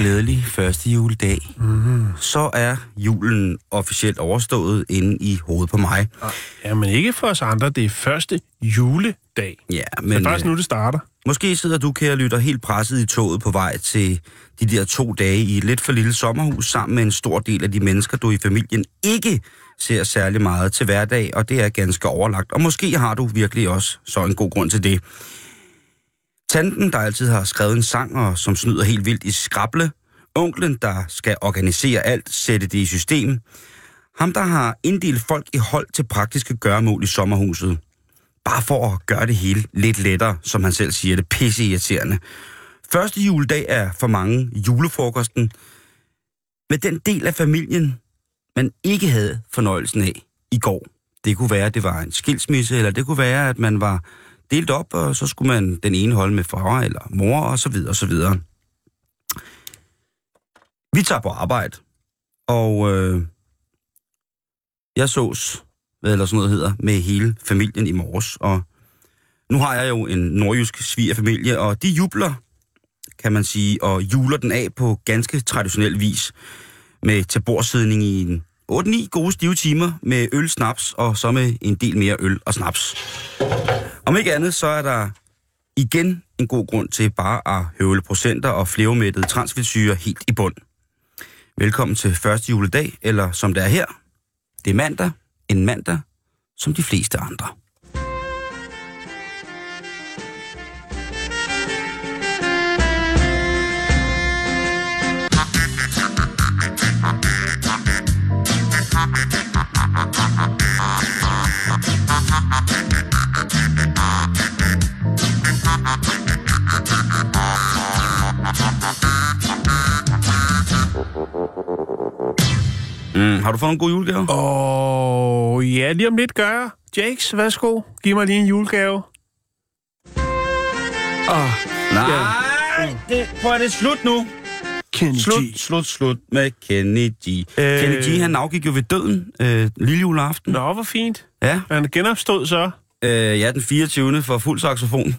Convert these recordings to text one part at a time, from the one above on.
Glædelig første juledag. Mm. Så er julen officielt overstået inde i hovedet på mig. Ja, men ikke for os andre. Det er første juledag. Ja, Men, det er øh, nu, det starter. måske sidder du, kære lytter, helt presset i toget på vej til de der to dage i et lidt for lille sommerhus sammen med en stor del af de mennesker, du i familien ikke ser særlig meget til hverdag, og det er ganske overlagt. Og måske har du virkelig også så en god grund til det. Tanten, der altid har skrevet en sang, og som snyder helt vildt i skrable. Onklen, der skal organisere alt, sætte det i system. Ham, der har inddelt folk i hold til praktiske gøremål i sommerhuset. Bare for at gøre det hele lidt lettere, som han selv siger det, pisse irriterende. Første juledag er for mange julefrokosten. Med den del af familien, man ikke havde fornøjelsen af i går. Det kunne være, at det var en skilsmisse, eller det kunne være, at man var delt op, og så skulle man den ene holde med far eller mor, og så videre, og så videre. Vi tager på arbejde, og øh, jeg sås, hvad eller sådan noget hedder, med hele familien i morges, og nu har jeg jo en nordjysk svigerfamilie, og de jubler, kan man sige, og juler den af på ganske traditionel vis, med taborsidning i en 8-9 gode stive timer med øl, snaps, og så med en del mere øl og snaps. Om ikke andet, så er der igen en god grund til bare at høvle procenter og flevermættede transfedtsyre helt i bund. Velkommen til første juledag, eller som det er her. Det er mandag, en mandag, som de fleste andre. Mm, har du fået nogle gode julegaver? Og ja, lige om lidt gør jeg. Jakes, værsgo. Giv mig lige en julegave. Åh, Nej, det, prøv at det er slut nu. Kenny Slut, G. slut, slut med Kenny G. Øh. Kenny G, han afgik jo ved døden øh, lille juleaften. Nå, hvor fint. Ja, Han genopstået så. Øh, ja, den 24. for fuld saxofon.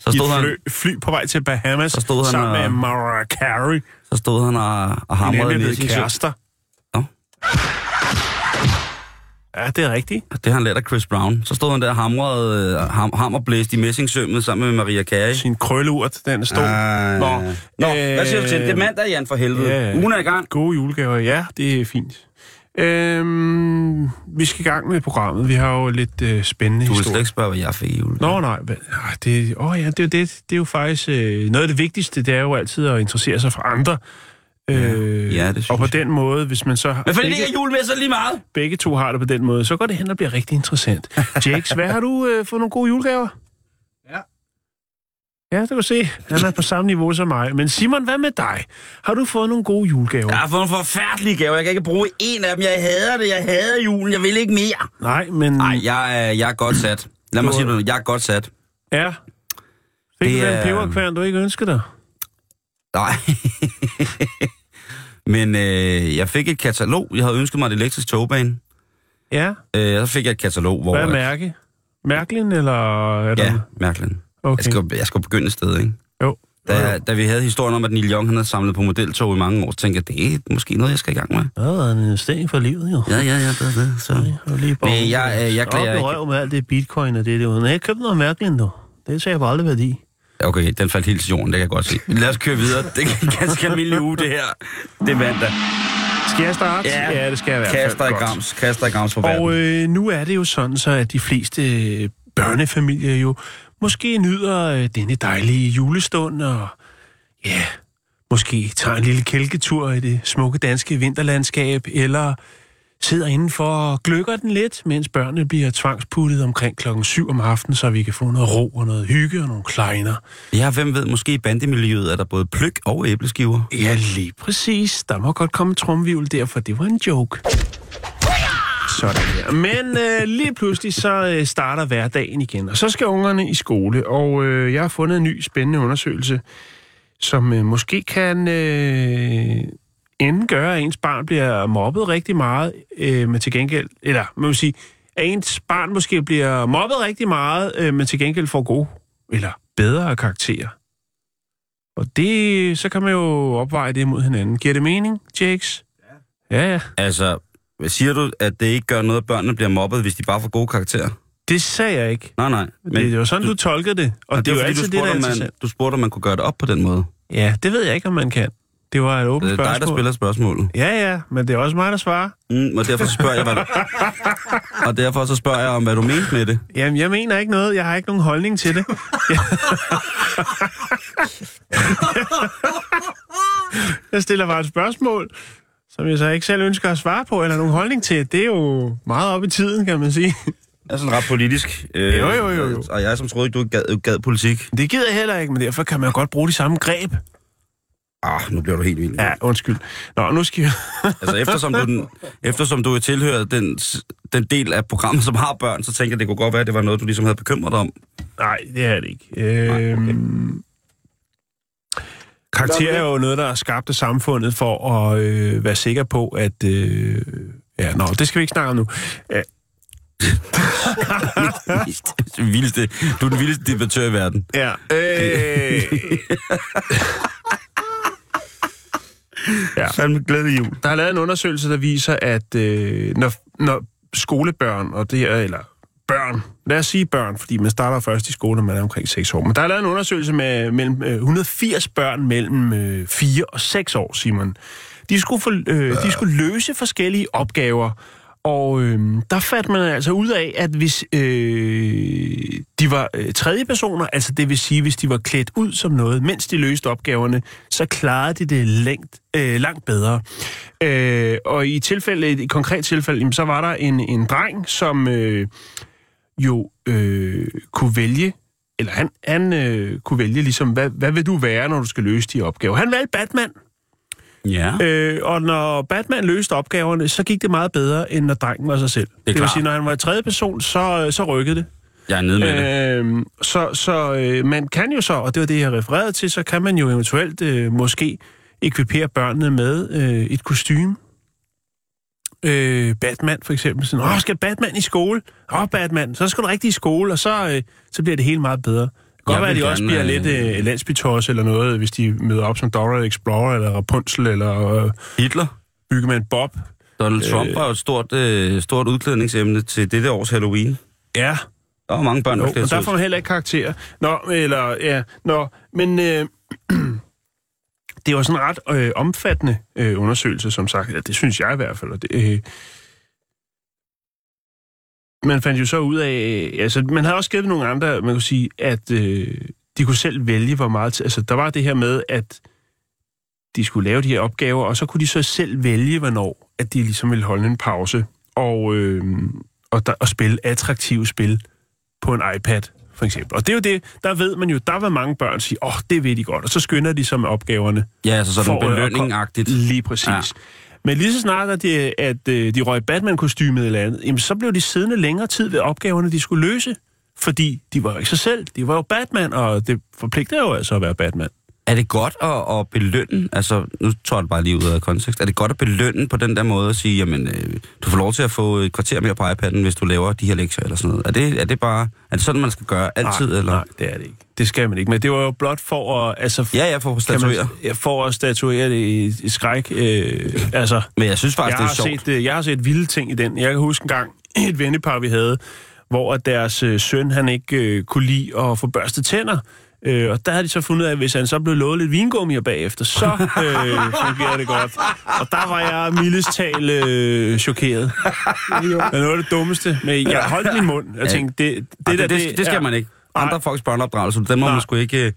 så, I stod han, fly, fly på vej til Bahamas Så stod han sammen og- med Mariah Carey. så stod han og, og hamrede i sin kærester. Nå. Ja, det er rigtigt. Det har han lært af Chris Brown. Så stod han der og hamrede, øh, ham, hammerblæst i messingsømmet sammen med Maria Carey. Sin krølleurt, den stod. Ah. Nå, Nå, hvad siger du til det? Er øh, mandag, Jan, for helvede. ja. Ugen er i gang. Gode julegaver, ja, det er fint. Øhm, vi skal i gang med programmet. Vi har jo lidt øh, spændende Du vil slet historier. ikke spørge, hvad jeg fik i jul. Nå, nej. Men, ah, det, åh, ja, det, er det, det er jo faktisk... Øh, noget af det vigtigste, det er jo altid at interessere sig for andre. Øh, Ja, det og på jeg. den måde, hvis man så... Men fordi det ikke er jul med, så lige meget. begge to har det på den måde, så går det hen og bliver rigtig interessant. Jakes, hvad har du øh, fået nogle gode julegaver? Ja. Det kan du se. Han er på samme niveau som mig. Men Simon, hvad med dig? Har du fået nogle gode julegaver? Jeg har fået nogle forfærdelige gaver. Jeg kan ikke bruge en af dem. Jeg hader det. Jeg hader julen. Jeg vil ikke mere. Nej, men... Nej, jeg er, jeg er godt sat. Lad mig Du- sige noget. Jeg er godt sat. Ja. Fik Det du den er- peberkværn, du ikke ønskede dig? Nej. Men øh, jeg fik et katalog. Jeg havde ønsket mig et elektrisk togbane. Ja. Øh, så fik jeg et katalog, hvor... Hvad er mærke? Mærklin, eller er. Ja, mærkeligt. Okay. Jeg, skal, jeg skal begynde et sted, ikke? Jo. Da, da vi havde historien om, at Neil Young han havde samlet på modeltog i mange år, så tænkte jeg, det er måske noget, jeg skal i gang med. Det har været en investering for livet, jo. Ja, ja, ja, det er det. Så. Og lige bare... Men jeg, øh, jeg Op klager ikke. røv med alt det bitcoin og det der. Nej, jeg købte noget mærkeligt, du. Det sagde jeg på aldrig værdi. Okay, den faldt helt til jorden, det kan jeg godt se. Lad os køre videre. Det er ganske almindelig uge, det her. Det er mandag. Skal jeg starte? Ja. ja det skal jeg fald. Kaster i grams, kaster i grams for verden. Og øh, nu er det jo sådan, så at de fleste øh, børnefamilier jo måske nyder øh, denne dejlige julestund, og ja, måske tager en lille kælketur i det smukke danske vinterlandskab, eller sidder indenfor og gløkker den lidt, mens børnene bliver tvangsputtet omkring klokken 7 om aftenen, så vi kan få noget ro og noget hygge og nogle kleiner. Ja, hvem ved, måske i bandemiljøet er der både pløk og æbleskiver. Ja, lige præcis. Der må godt komme en tromvivl der, for det var en joke. Sådan der. Men øh, lige pludselig så øh, starter hverdagen igen, og så skal ungerne i skole, og øh, jeg har fundet en ny spændende undersøgelse, som øh, måske kan øh, enten gøre, at ens barn bliver mobbet rigtig meget, øh, men til gengæld, eller man vil sige, at ens barn måske bliver mobbet rigtig meget, øh, men til gengæld får gode eller bedre karakterer. Og det, så kan man jo opveje det mod hinanden. Giver det mening, Jakes? Ja, ja. Altså, siger du, at det ikke gør noget, at børnene bliver mobbet, hvis de bare får gode karakterer? Det sagde jeg ikke. Nej, nej. Men det er jo sådan, du, du tolker det. Og, og det er jo altid det, der er man, du spurgte, om man kunne gøre det op på den måde. Ja, det ved jeg ikke, om man kan. Det var et åbent Det er dig, der spørgsmål. spiller spørgsmålet. Ja, ja, men det er også mig, der svarer. Mm, og derfor spørger jeg, hvad du... og derfor så spørger jeg om, hvad du mente med det. Jamen, jeg mener ikke noget. Jeg har ikke nogen holdning til det. jeg stiller bare et spørgsmål, som jeg så ikke selv ønsker at svare på, eller nogen holdning til. Det er jo meget op i tiden, kan man sige. Jeg er sådan ret politisk. Øh, Jo, jo, jo, jo. Og jeg som troede ikke, du gad, gad politik. Det gider jeg heller ikke, men derfor kan man jo godt bruge de samme greb. Ah, nu bliver du helt vild. Ja, undskyld. Nå, nu skal vi... Altså, eftersom du, den, eftersom du tilhører den, den del af programmet, som har børn, så tænker jeg, det kunne godt være, at det var noget, du ligesom havde bekymret dig om. Nej, det er det ikke. Øhm... Karakter er jo noget, der er skabt af samfundet for at øh, være sikker på, at... Øh... Ja, nå, det skal vi ikke snakke om nu. Ja, vildeste, du er den vildeste debattør i verden. ja. Øh... ja. Fandme glædelig jul. Der er lavet en undersøgelse, der viser, at øh, når, når skolebørn, og det er, eller børn, lad os sige børn, fordi man starter først i skole, når man er omkring 6 år, men der er lavet en undersøgelse med mellem øh, 180 børn mellem øh, 4 og 6 år, Simon. De skulle, for, øh, de skulle løse forskellige opgaver, og øh, der fandt man altså ud af, at hvis øh, de var øh, tredje personer, altså det vil sige, hvis de var klædt ud som noget, mens de løste opgaverne, så klarede de det længt, øh, langt bedre. Øh, og i tilfælde, i et konkret tilfælde, jamen, så var der en, en dreng, som øh, jo øh, kunne vælge, eller han, han øh, kunne vælge ligesom, hvad, hvad vil du være, når du skal løse de opgaver? Han valgte Batman. Ja. Øh, og når Batman løste opgaverne, så gik det meget bedre, end når drengen var sig selv. Det, det vil sige, når han var i tredje person, så, så rykkede det. Jeg er nede med det. Øh, så så øh, man kan jo så, og det var det, jeg refererede til, så kan man jo eventuelt øh, måske ekvipere børnene med øh, et kostume. Øh, Batman for eksempel. Sådan, Åh, skal Batman i skole? Åh, Batman, så skal du rigtig i skole, og så, øh, så bliver det helt meget bedre. Det kan Jeg godt være, at de også bliver øh, lidt øh, landsbytos eller noget, hvis de møder op som Dora Explorer, eller Rapunzel, eller øh, Hitler. Byggeman Bob. Donald Trump Øh. var jo et stort, øh, stort udklædningsemne til dette års Halloween. Ja, Der var mange børn, der Jo, og der får man heller ikke karakter. Nå, eller, ja, nå, men øh, det var sådan en ret øh, omfattende øh, undersøgelse, som sagt. Ja, det synes jeg i hvert fald. Og det, øh, man fandt jo så ud af, øh, altså man havde også givet nogle andre, man kunne sige, at øh, de kunne selv vælge, hvor meget, altså der var det her med, at de skulle lave de her opgaver, og så kunne de så selv vælge, hvornår, at de ligesom ville holde en pause, og, øh, og, der, og spille attraktive spil på en iPad, for eksempel. Og det er jo det, der ved man jo, der var mange børn sige, åh, oh, det ved de godt, og så skynder de sig med opgaverne. Ja, altså sådan For, øh, belønning-agtigt. Lige præcis. Ja. Men lige så snart, at de, at øh, de røg Batman-kostymet eller andet, jamen, så blev de siddende længere tid ved opgaverne, de skulle løse. Fordi de var jo ikke sig selv. De var jo Batman, og det forpligter jo altså at være Batman. Er det godt at, at belønne, altså nu tager jeg det bare lige ud af kontekst, er det godt at belønne på den der måde at sige, jamen øh, du får lov til at få et kvarter mere på iPad'en, hvis du laver de her lektier eller sådan noget. Er det, er det bare, er det sådan, man skal gøre altid? nej, eller? nej, det er det ikke. Det skal man ikke. Men det var jo blot for at... Altså, Ja, jeg får kan statuere. Man, ja, for at statuere det i, i skræk. Øh, altså, Men jeg synes faktisk, jeg det er har, sjovt. set, øh, jeg har set vilde ting i den. Jeg kan huske en gang et vennepar, vi havde, hvor at deres øh, søn, han ikke øh, kunne lide at få børstet tænder. Øh, og der havde de så fundet af, at hvis han så blev lovet lidt vingummier bagefter, så øh, fungerer det godt. Og der var jeg mildest talt øh, chokeret. Det var noget af det dummeste. Men jeg holdt min mund. Jeg tænkte, det, det, Det, der, det, det, det skal er- man ikke. Andre Nej. folks børneopdragelse, den må Nej. man sgu ikke... øh,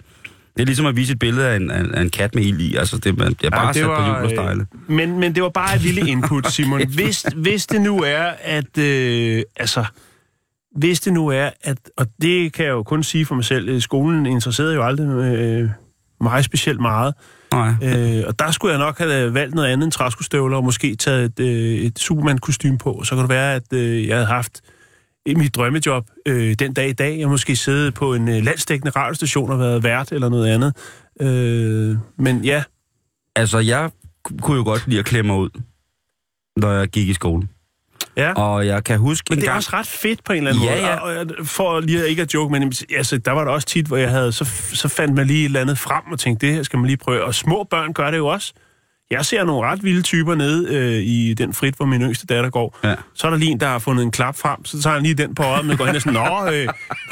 Det er ligesom at vise et billede af en, af, en kat med ild i. Altså, det, man, det er bare Ja, sat på jul og stejle. øh, men, men det var bare et lille input, Simon. Hvis, hvis det nu er, at... Øh, altså, hvis det nu er, at... Og det kan jeg jo kun sige for mig selv. øh, Skolen interesserede jo aldrig øh, mig specielt meget. Nej. Øh, og der skulle jeg nok have valgt noget andet end træskostøvler, og måske taget et, øh, et Superman-kostume på. Så kunne det være, at øh, jeg havde haft mit drømmejob øh, den dag i dag. Jeg måske siddet på en øh, landsdækkende radiostation og været vært eller noget andet. Øh, men ja, Altså, jeg kunne jo godt lide at klemme mig ud, når jeg gik i skole. Ja. Og jeg kan huske Men en det er gang... også ret fedt på en eller anden Ja, måde. ja. Og, og for lige ikke at joke, men altså, der var der også tit, hvor jeg havde, så, så fandt man lige et eller andet frem og tænkte, det her skal man lige prøve. Og små børn gør det jo også. Jeg ser nogle ret vilde typer nede øh, i den frit, hvor min yngste datter går. Ja. Så er der lige en, der har fundet en klap frem, så tager han lige den på øjet, men går hen og sådan, Nå, øh,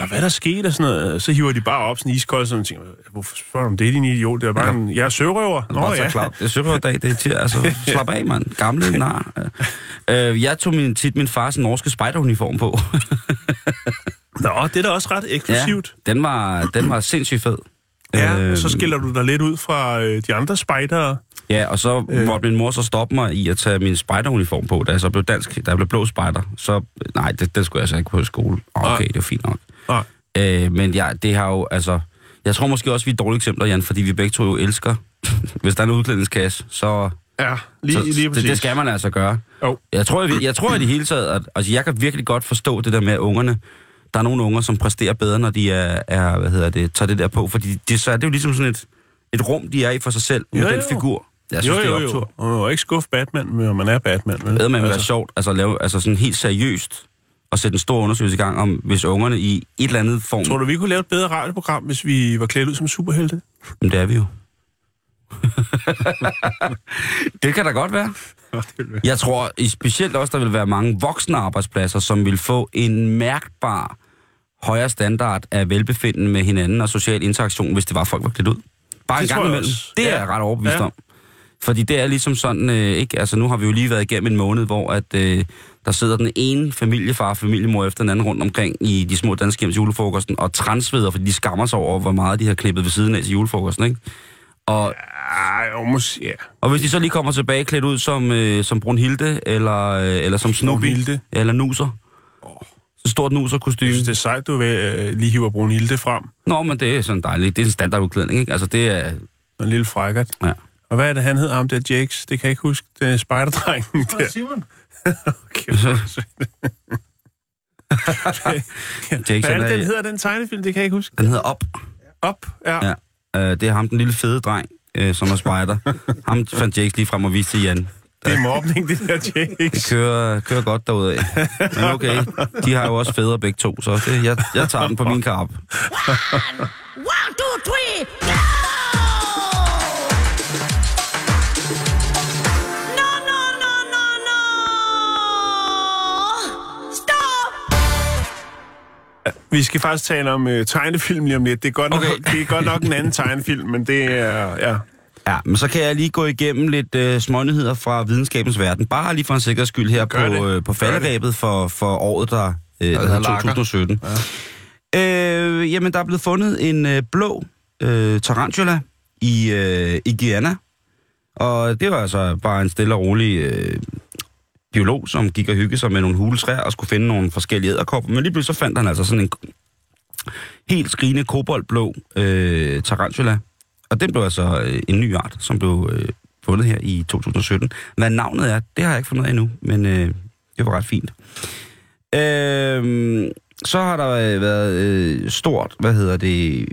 hvad er der sket? Og sådan noget. Så hiver de bare op sådan iskold, og tænker, hvorfor spørger du om det, din idiot? Det er bare en, jeg er sørøver. Nå, Nå, ja. ja. Klart. Det er søndag, det er til, altså, slap af, mand. Gamle nar. Øh, jeg tog min, tit min fars norske spejderuniform på. Nå, det er da også ret eksklusivt. den var, den var sindssygt fed. Ja, Øh, ja så skiller du dig lidt ud fra øh, de andre spejdere. Ja, og så øh. måtte min mor så stoppe mig i at tage min spejderuniform på, da jeg så blev dansk, da jeg blev blå spejder. Så, nej, det, det skulle jeg så ikke på i skole. Okay, Nej. det var fint nok. Nej. Øh, men ja, det har jo, altså... Jeg tror måske også, vi er dårlige eksempler, Jan, fordi vi begge to jo elsker. Hvis der er en udklædningskasse, så, Ja, lige, så lige det, præcis. det skal man altså gøre. Jo. Jeg tror, jeg, jeg tror i det hele taget, at altså, jeg kan virkelig godt forstå det der med, at ungerne, der er nogle unger, som præsterer bedre, når de er, er hvad hedder det, tager det der på, fordi det, så er det jo ligesom sådan et, et rum, de er i for sig selv, med Jo, den jo. figur. Jeg synes, jo, det er jo, optur. jo. Og man må ikke skuffe Batman, men man er Batman. Vel? Det man være sjovt, altså lave altså sådan helt seriøst, og sætte en stor undersøgelse i gang om, hvis ungerne i et eller andet form... Tror du, vi kunne lave et bedre radioprogram, hvis vi var klædt ud som superhelte? Men det er vi jo. det kan da godt være. Jeg tror i specielt også, der vil være mange voksne arbejdspladser, som vil få en mærkbar højere standard af velbefinden med hinanden og social interaktion, hvis det var folk var klædt ud. Bare Det en gang imellem. Det er Ja. jeg ret overbevist Ja. om. Fordi det er ligesom sådan, øh, ikke? Altså nu har vi jo lige været igennem en måned, hvor at, øh, der sidder den ene familiefar og familiemor efter den anden rundt omkring i de små danske hjem til julefrokosten, og transveder, fordi de skammer sig over, hvor meget de har klippet ved siden af til julefrokosten, ikke? Og, Ej, jo, måske, ja. og hvis de så lige kommer tilbage klædt ud som, øh, som Brunhilde, eller, øh, eller som Snoopy, Brunhilde. eller Nuser. Så stort nuserkostyme. Jeg synes, det er sejt, du vil, øh, lige hiver Brunhilde frem. Nå, men det er sådan dejligt. Det er en standardudklædning, ikke? Altså, det er... En lille frækkert. Ja. Og hvad er det, han hed? Ham der Jakes? Det kan jeg ikke huske. Det er spejderdrengen der. Simon. Okay, Jakes, Hvad er det, den hedder, den tegnefilm? Det kan jeg ikke huske. Den hedder Op. Op, ja. Ja. Øh, det er ham, den lille fede dreng, øh, som er spejder. ham fandt Jakes lige frem og viste til Jan. Det er mobning, det der Det Jakes. kører, kører godt derudad. Men okay, de har jo også fædre begge to, så det, jeg, jeg tager den på min karp. One, two, three, go! Vi skal faktisk tale om øh, tegnefilm lige om lidt. Det er, godt nok, Okay. det er godt nok en anden tegnefilm, men det er... Ja. Ja, men så kan jeg lige gå igennem lidt øh, smånyheder fra videnskabens verden. Bare lige for en sikkerheds skyld her Gør på, det. øh, på falderæbet for, for året, der, øh, der der hedder lakker. 2017. Ja. Øh, jamen, der er blevet fundet en øh, blå øh, tarantula i, øh, i Guyana. Og det var altså bare en stille og rolig øh, biolog, som gik og hyggede sig med nogle huletræer og skulle finde nogle forskellige æderkopper. Men lige pludselig så fandt han altså sådan en helt skrigende koboldblå øh, tarantula. Og den blev altså øh, en ny art, som blev øh, fundet her i 2017. Hvad navnet er, det har jeg ikke fundet af endnu, men øh, det var ret fint. Øh, så har der øh, været øh, stort, hvad hedder det,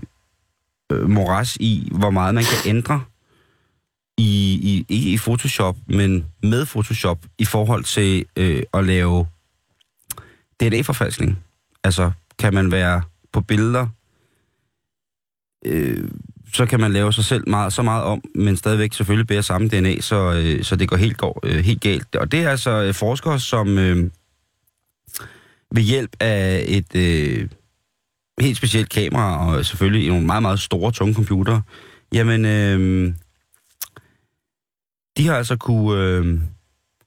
øh, moras i, hvor meget man kan ændre i, i, ikke i Photoshop, men med Photoshop i forhold til øh, at lave DNA-forfalskning. Altså, kan man være på billeder, øh, så kan man lave sig selv meget, så meget om, men stadigvæk selvfølgelig bære samme DNA, så, øh, så det går helt, går, øh, helt galt. Og det er altså øh, forskere, som øh, ved hjælp af et, øh, helt specielt kamera, og selvfølgelig nogle meget, meget store, tunge computere, jamen, øh, de har altså kunne, øh,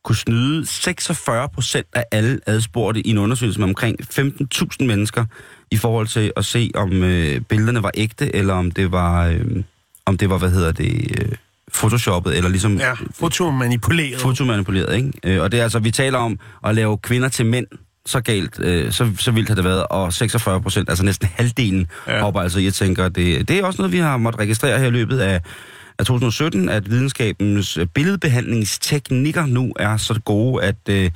kunne snyde 46 procent af alle adspurgte i en undersøgelse med omkring 15.000 mennesker, i forhold til at se, om øh, billederne var ægte, eller om det var, øh, om det var hvad hedder det, øh, photoshoppet, eller ligesom Ja, fotomanipuleret. fotomanipuleret, ikke? Øh, og det er altså, vi taler om at lave kvinder til mænd, så galt, øh, så, så vildt har det været, og 46 procent, altså næsten halvdelen, Ja. hopper altså, jeg tænker, det, det er også noget, vi har måttet registrere her i løbet af, af 2017, at videnskabens øh, billedbehandlingsteknikker nu er så gode, at øh,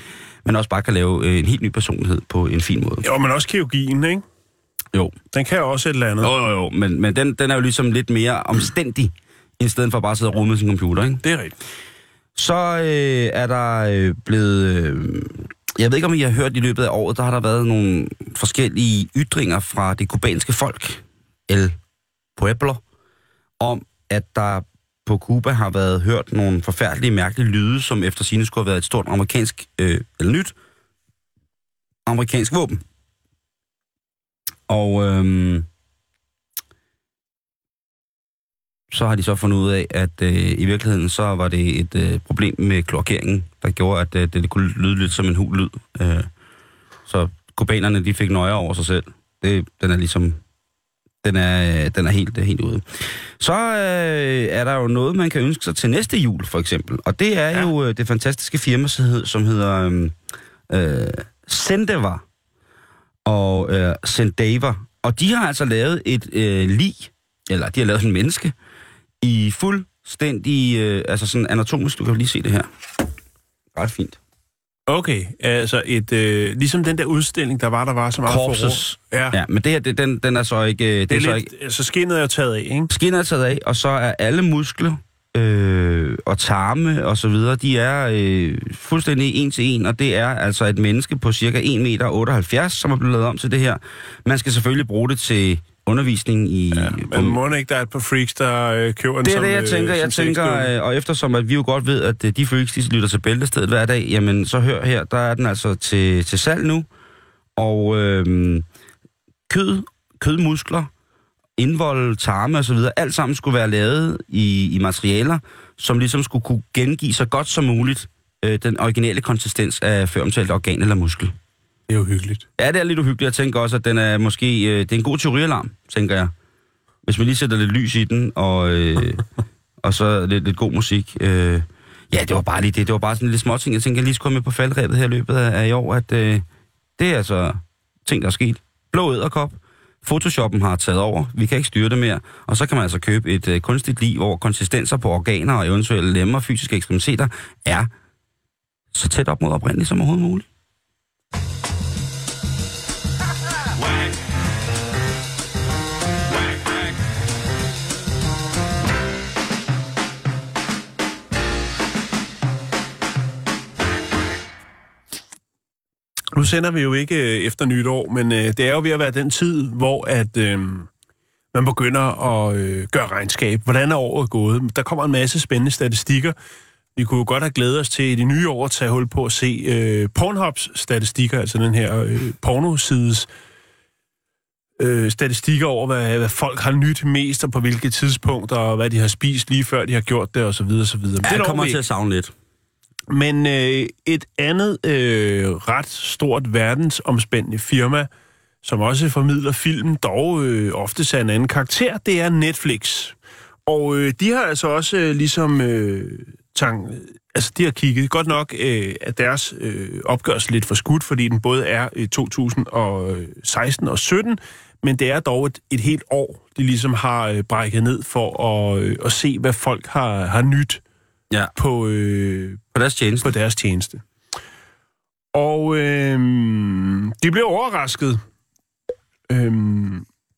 man også bare kan lave øh, en helt ny personlighed på en fin måde. Jo, men også kirurgien, ikke? Jo, Den kan jo også et eller andet. jo, jo, jo men, men den, den er jo ligesom lidt mere omstændig, i stedet for bare at sidde og rode med sin computer, ikke? Det er rigtigt. Så øh, er der øh, blevet... Øh, jeg ved ikke, om I har hørt i løbet af året, der har der været nogle forskellige ytringer fra det kubanske folk, El Pueblo, om, at der på Cuba har været hørt nogle forfærdelige, mærkelige lyde, som efter sine skulle have været et stort amerikansk, øh, eller nyt, amerikansk våben. Og øhm, så har de så fundet ud af, at øh, i virkeligheden så var det et øh, problem med klorkeringen, der gjorde, at øh, det kunne lyde lidt som en hul lyd. Øh, så kubanerne, de fik nøje over sig selv. Det, den er ligesom... Den er, øh, den er helt, helt ude. Så øh, er der jo noget, man kan ønske sig til næste jul, for eksempel. Og det er ja. jo øh, det fantastiske firma, som hed- som hedder øh, øh, Sendeva og øh, Sendava. Og de har altså lavet et øh, lig, eller de har lavet en menneske, i fuldstændig, øh, altså sådan anatomisk, du kan lige se det her. Ret fint. Okay, altså et, øh, ligesom den der udstilling, der var, der var så meget Corpses. forår. Ja, Ja, men det her, det, den, den er så ikke... øh, Det, det er så lidt, ikke altså skinnet er taget af, ikke? skinnet er taget af, og så er alle muskler øh, og tarme og så videre, de er øh, fuldstændig en til en, og det er altså et menneske på cirka 1,78 meter, som er blevet lavet om til det her. Man skal selvfølgelig bruge det til undervisning i... Ja, Men må ikke, der er et par freaks, der øh, køber den Det er som, det, jeg øh, tænker. Jeg som tænker, øh, og eftersom at vi jo godt ved, at øh, de freaks, de lytter til Bæltestedet hver dag, jamen så hør her, der er den altså til, til salg nu. Og øh, kød, kødmuskler, indvold, tarme osv., alt sammen skulle være lavet i, i materialer, som ligesom skulle kunne gengive så godt som muligt øh, den originale konsistens af føromtalt organ eller muskel. Det er jo hyggeligt. Ja, det er lidt uhyggeligt. Jeg tænker også, at den er måske... Øh, det er en god teorialarm, tænker jeg. Hvis man lige sætter lidt lys i den, og, øh, og så lidt, lidt god musik. Øh, ja, det var bare lige det. Det var bare sådan lidt småting. Jeg tænker, jeg lige skulle komme med på faldrebet her i løbet af, af i år, at øh, det er altså ting, der er sket. Blå æderkop. Photoshoppen har taget over. Vi kan ikke styre det mere. Og så kan man altså købe et øh, kunstigt liv, hvor konsistenser på organer og eventuelle lemmer, fysiske ekstremiteter, er så tæt op mod oprindeligt som overhovedet muligt. Nu sender vi jo ikke øh, efter nytår, men øh, det er jo ved at være den tid, hvor at øh, man begynder at øh, gøre regnskab. Hvordan er året gået? Der kommer en masse spændende statistikker. Vi kunne jo godt have glædet os til i det nye år at tage hul på at se øh, Pornhubs statistikker, altså den her øh, pornosides øh, statistikker over, hvad, hvad folk har nyt mest, og på hvilke tidspunkter, og hvad de har spist lige før de har gjort det, osv. osv. Men Ja, det kommer til at savne lidt men øh, et andet øh, ret stort verdensomspændende firma, som også formidler film, dog øh, ofte af en anden karakter, det er Netflix. Og øh, de har altså også øh, ligesom øh, tang, øh, altså de har kigget godt nok, øh, at deres øh, opgørelse lidt for skudt, fordi den både er i 2016 og øh, 17, men det er dog et, et helt år, de ligesom har øh, brækket ned for at, øh, at se, hvad folk har, har nyt Ja, på, øh, på deres tjeneste. på deres tjeneste. Og øh, de blev overrasket, øh,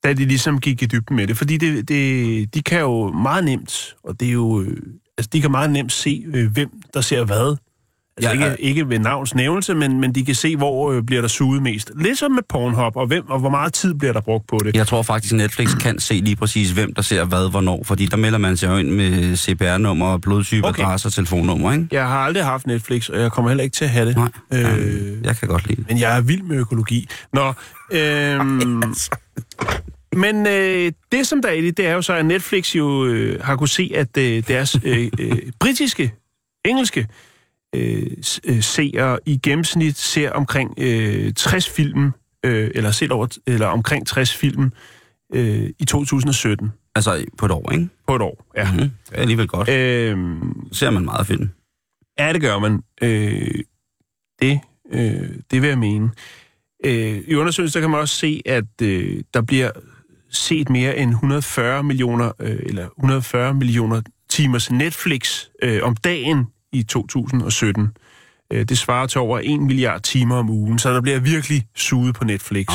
da de ligesom gik i dybden med det. Fordi det, det, de kan jo meget nemt, og det er jo, øh, altså de kan meget nemt se, øh, hvem der ser hvad Altså Ja, ikke, ja. ikke ved navns nævnelse, men, men de kan se, hvor øh, bliver der suget mest. Ligesom med Pornhub, og, hvem, og hvor meget tid bliver der brugt på det. Jeg tror faktisk, Netflix kan se lige præcis, hvem der ser hvad, hvornår. Fordi der melder man sig jo ind med CPR-nummer, blodtype, Okay. adresse og telefonnummer, ikke? Jeg har aldrig haft Netflix, og jeg kommer heller ikke til at have det. Nej, Øh, jeg kan godt lide det. Men jeg er vild med økologi. Nå, øhm, men øh, det som der er i det, det er jo så, at Netflix jo øh, har kunne se, at øh, deres øh, øh, britiske, engelske øh, øh, seere i gennemsnit ser omkring øh, 60 film, øh, eller set over, eller omkring 60 film øh, i 2017 Altså på et år, ikke? på et år. Ja. Mm, det er alligevel godt. Øh. Ser man meget film. Ja, det gør man. Øh, det, øh, det vil jeg mene. Øh, I undersøgelsen der kan man også se, at øh, der bliver set mere end 140 millioner, øh, eller 140 millioner timers Netflix øh, om dagen i 2017. Øh, det svarer til over 1 milliard timer om ugen, så der bliver virkelig suget på Netflix.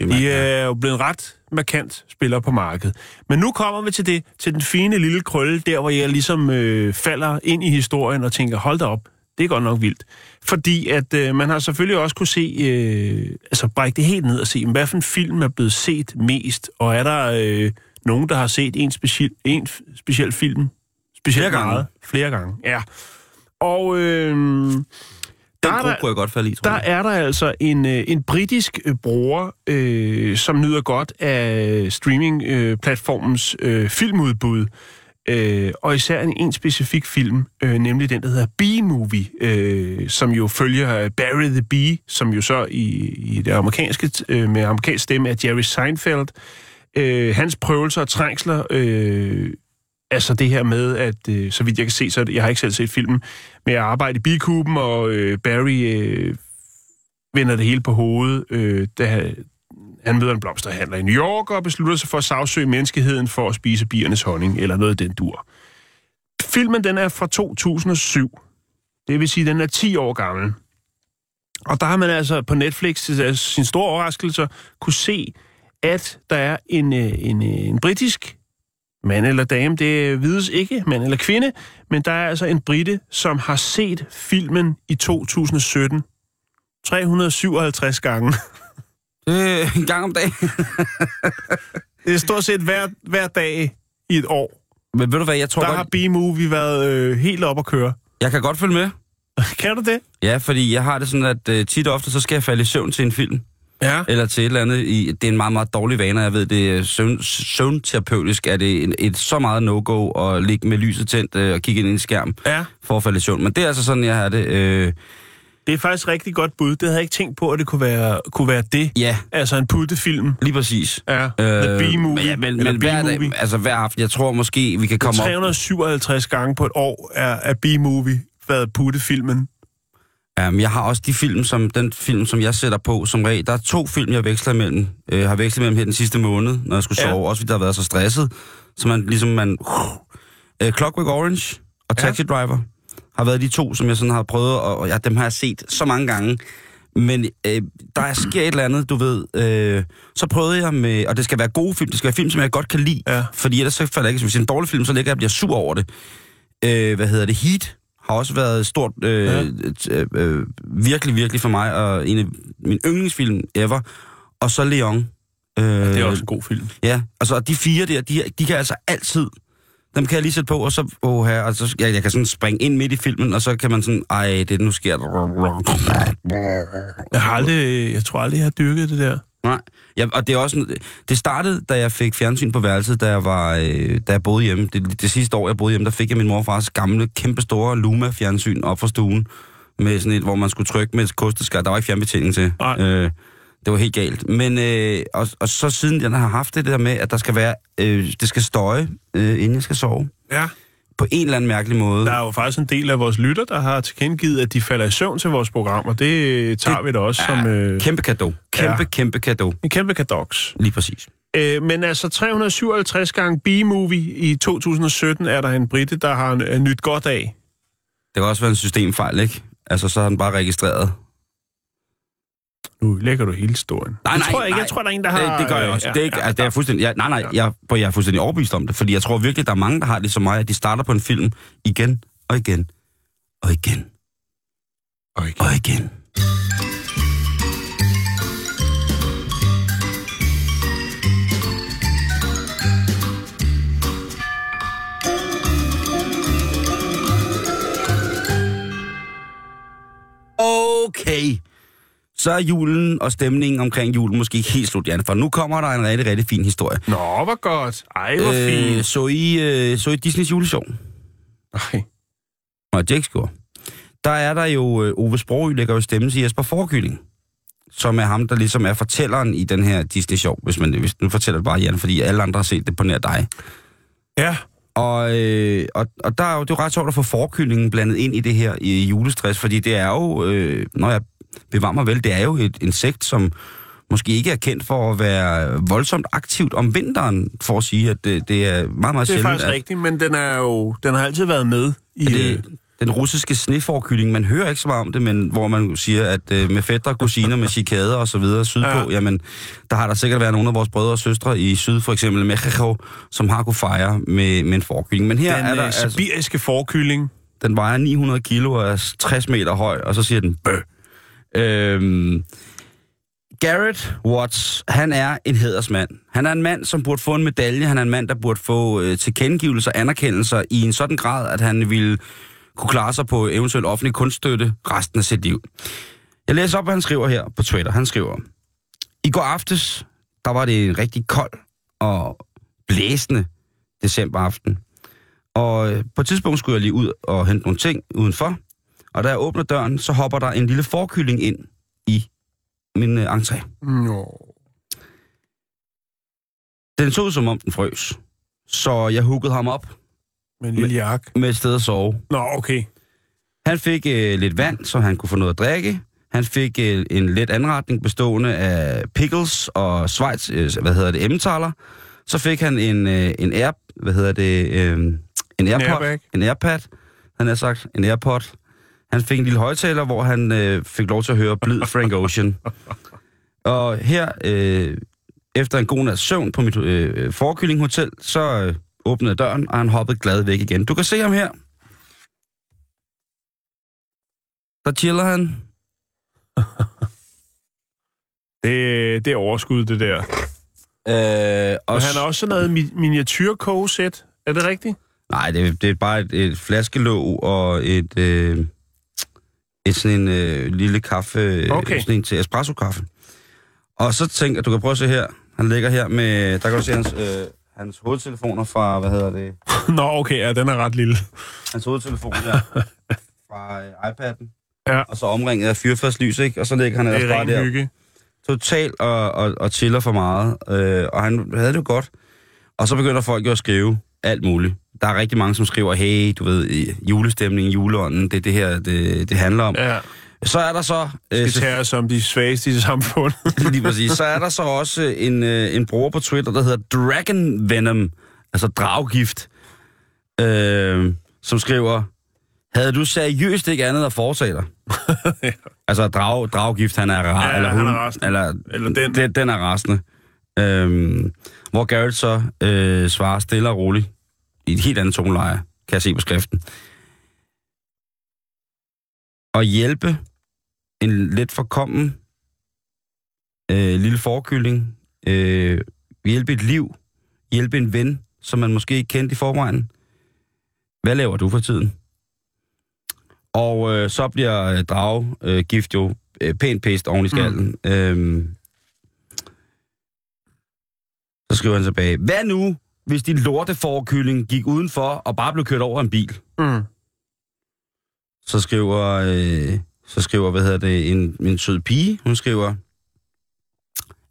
Mand. De er jo blevet ret markant spillere på markedet. Men nu kommer vi til det, til den fine lille krølle, der hvor jeg ligesom øh, falder ind i historien og tænker, hold da op, det er godt nok vildt. Fordi at øh, man har selvfølgelig også kunne se, øh, altså brække det helt ned og se, hvad for en film er blevet set mest, og er der øh, nogen, der har set en speciel, en speciel film specielt Flere gange. meget? Flere gange, ja. Og øh, Den der er der- kunne jeg godt falde i, tror der jeg. er der altså en, øh, en britisk øh, bruger, øh, som nyder godt af streaming-platformens øh, filmudbud. Øh, og især en, en specifik film, øh, nemlig den, der hedder B-Movie, øh, som jo følger Barry the Bee, som jo så i, i det amerikanske, øh, med amerikansk stemme er Jerry Seinfeld. Øh, hans prøvelser og trængsler, øh, altså det her med, at øh, så vidt jeg kan se, så jeg har ikke selv set filmen, med at arbejde i bikuben, og øh, Barry øh, vender det hele på hovedet, øh, da han- møder en blomsterhandler i New York og beslutter sig for at sagsøge menneskeheden for at spise biernes honning, eller noget af den dur. Filmen den er fra 2007. Det vil sige, den er 10 år gammel. Og der har man altså på Netflix til sin store overraskelse kunne se, at der er en, øh, en, øh, en britisk mand eller dame, det vides ikke, mand eller kvinde, men der er altså en brite, som har set filmen i 2017 357 gange. Øh, en gang om dagen. Det er stort set hver, hver dag i et år. Men ved du hvad, jeg tror Der godt, har B-Movie været øh, helt op at køre. jeg kan godt følge med. kan du det? Ja, fordi jeg har det sådan, at øh, tit og ofte, så skal jeg falde i søvn til en film. Ja. Eller til et eller andet. I, det er en meget, meget dårlig vane, jeg ved, det er søvn, søvnterapeutisk, er det en, et så meget no-go at ligge med lyset tændt øh, og kigge ind i en skærm Ja, for at falde i søvn. Men det er altså sådan, jeg har det. Øh, det er faktisk rigtig godt bud. Det havde jeg ikke tænkt på, at det kunne være, kunne være det. ja, Altså en puttefilm. lige præcis. Ja, øh, The B-Movie. Men, ja, men, men hver, dag, altså hver aften, jeg tror måske, vi kan komme op... 357 gange på et år er, er B-Movie været puttefilmen. Um, jeg har også de film, som den film, som jeg sætter på som regel. Der er to film, jeg veksler imellem. Øh, har vekslet imellem her den sidste måned, når jeg skulle Ja. sove. Også fordi der har været så stresset. Så man ligesom man... Uh, Clockwork Orange og Ja. Taxi Driver har været de to, som jeg sådan har prøvet, og, og ja, dem har jeg set så mange gange. Men øh, der sker et eller andet, du ved. Øh, så prøvede jeg med, og det skal være gode film, det skal være film, som jeg godt kan lide. Ja. Fordi ellers så falder jeg ikke, hvis det er en dårlig film, så ligger jeg og bliver sur over det. Øh, hvad hedder det? Heat har også været stort, øh, Ja. ja. øh, virkelig, virkelig for mig, og en af mine yndlingsfilm ever. Og så Leon. Øh, Det er også en god film. Ja, altså de fire der, de, de kan altså altid, dem kan jeg lige sætte på, og så, oh, her, altså, jeg, jeg kan sådan springe ind midt i filmen, og så kan man sådan, ej, det nu sker Jeg har aldrig, jeg tror aldrig, jeg har dyrket det der. Nej, ja, og det er også, det startede, da jeg fik fjernsyn på værelset, da jeg, var, øh, da jeg boede hjemme. Det, det sidste år, jeg boede hjemme, der fik jeg min morfars gamle, kæmpe store Luma-fjernsyn op fra stuen, med sådan et, hvor man skulle trykke med et kosteskar. Der var ikke fjernbetjening til. Nej. Øh, det var helt galt. Men, øh, og, og så siden jeg har haft det der med, at der skal være, øh, det skal støje, øh, inden jeg skal sove. Ja. På en eller anden mærkelig måde. Der er jo faktisk en del af vores lytter, der har tilkendegivet, at de falder i søvn til vores program, og det tager det, vi da også ja, som øh, Kæmpe kado. Kæmpe, Ja. kæmpe kado. en kæmpe kadoks. Lige præcis. Øh, men altså 357 gange B-movie i 2017 er der en brite, der har øh, nyt godt af. Det kan også være en systemfejl, ikke? Altså, så har den bare registreret. Nu lægger du hele historien. Nej, det nej, tror jeg ikke. Jeg tror, der er en, der har... Det, det gør jeg også. ja, det er ikke, ja, altså, det er fuldstændig, jeg, nej, nej, jeg, jeg er fuldstændig overbevist om det, fordi jeg tror virkelig, der er mange, der har det som mig, at de starter på en film igen og igen og igen Og igen. Og igen. Okay. Så er julen og stemningen omkring julen måske ikke helt slut, Jan, for nu kommer der en rigtig, rigtig fin historie. Nå, hvor godt. Ej, hvor øh, fint. så, I, øh, så I Disneys juleshow? Ej. Og Jake gjorde. Der er der jo, øh, Ove Sprogø lægger jo stemme til Jesper Forkylling, som er ham, der ligesom er fortælleren i den her Disney-show, hvis man hvis nu fortæller det bare Jan, fordi alle andre har set det på nær dig. Ja, Og, øh, og, og der er jo, det er jo ret sjovt at få forkyllingen blandet ind i det her i julestress, fordi det er jo, øh, når jeg bevarer mig vel, det er jo et insekt, som måske ikke er kendt for at være voldsomt aktivt om vinteren, for at sige, at det, det er meget, meget det er sjældent. faktisk at, rigtigt, men den er jo, den har altid været med i... at øh, det, den russiske sneforkylling, man hører ikke så meget om det, men hvor man siger, at øh, med fætter, kusiner, med chikader og så videre sydpå, ja. Ja. jamen, der har der sikkert været nogle af vores brødre og søstre i syd, for eksempel Mexico, som har kunne fejre med, med en forkylling. Men her den er der øh, altså... sibiriske forkylling. Den vejer 900 kilo og er 60 meter høj, og så siger den bøh. Øhm, Garrett Watts, han er en hedersmand. Han er en mand, som burde få en medalje. Han er en mand, der burde få øh, tilkendegivelser og anerkendelser i en sådan grad, at han ville kunne klare sig på eventuelt offentlig kunststøtte resten af sit liv. Jeg læser op, hvad han skriver her på Twitter. Han skriver, I går aftes, der var det en rigtig kold og blæsende decemberaften. Og øh, på et tidspunkt skulle jeg lige ud og hente nogle ting udenfor. Og da jeg åbner døren, så hopper der en lille forkylling ind i min øh, entré. Nå. Den så ud som om den frøs. Så jeg huggede ham op Med en lille jak. med et sted at sove. Nå, okay. Han fik øh, lidt vand, så han kunne få noget at drikke. Han fik øh, en let anretning bestående af pickles og Schweiz, øh, hvad hedder det, emmentaler. Så fik han en, øh, en air, hvad hedder det, øh, en airpod, airbag. en airpad, han har sagt, en airpod. Han fik en lille højtaler, hvor han øh, fik lov til at høre blid Frank Ocean. Og her, øh, efter en god nats søvn på mit øh, forkyllinghotel, så øh, åbnede døren, og han hoppede glad væk igen. Du kan se ham her. Der chiller han. Det, det er overskud, det der. Øh, og han har også sådan noget mi- miniatyrkogesæt. Er det rigtigt? Nej, det, det er bare et, et flaskelåg og et, øh, et sådan en øh, lille kaffe, Okay. sådan en til espresso-kaffe. Og så tænker du kan prøve at se her. Han ligger her med, der kan du se hans, øh, hans hovedtelefoner fra, hvad hedder det, Nå, okay, ja, den er ret lille. hans hovedtelefon der, fra øh, iPad'en. Ja. Og så omringet af fyrfærdslys, ikke? Og så ligger han ellers er bare der. hygge. Total og, og, og chiller for meget. Øh, og han havde det jo godt. Og så begynder folk jo at skrive alt muligt. Der er rigtig mange, som skriver, hey, du ved, julestemning, juleånden, det er det her, det, det handler om. Ja, Så er der så... det Øh, tager som de svageste i samfundet. lige præcis, så er der så også en, øh, en bruger på Twitter, der hedder Dragon Venom, altså draggift, øh, som skriver, havde du seriøst ikke andet at foretage dig? Altså drag, draggift, han er, ra- Ja, eller han hun, er rasende. eller, Eller den. den. den er rasende. Øhm, hvor Garrett så øh, svarer stille og roligt i et helt andet toneleje, kan jeg se på skriften. At hjælpe en lidt forkommen øh, lille forkylling, øh, hjælpe et liv, hjælpe en ven, som man måske ikke kendte i forvejen. Hvad laver du for tiden? Og øh, så bliver øh, drage øh, gift jo øh, pænt pæst oven i skallen. Mm. Øhm, så skriver han tilbage, hvad nu, hvis din lorteforkylling gik udenfor og bare blev kørt over en bil? Mm. Så skriver, øh, så skriver hvad hedder det, en, en sød pige, hun skriver,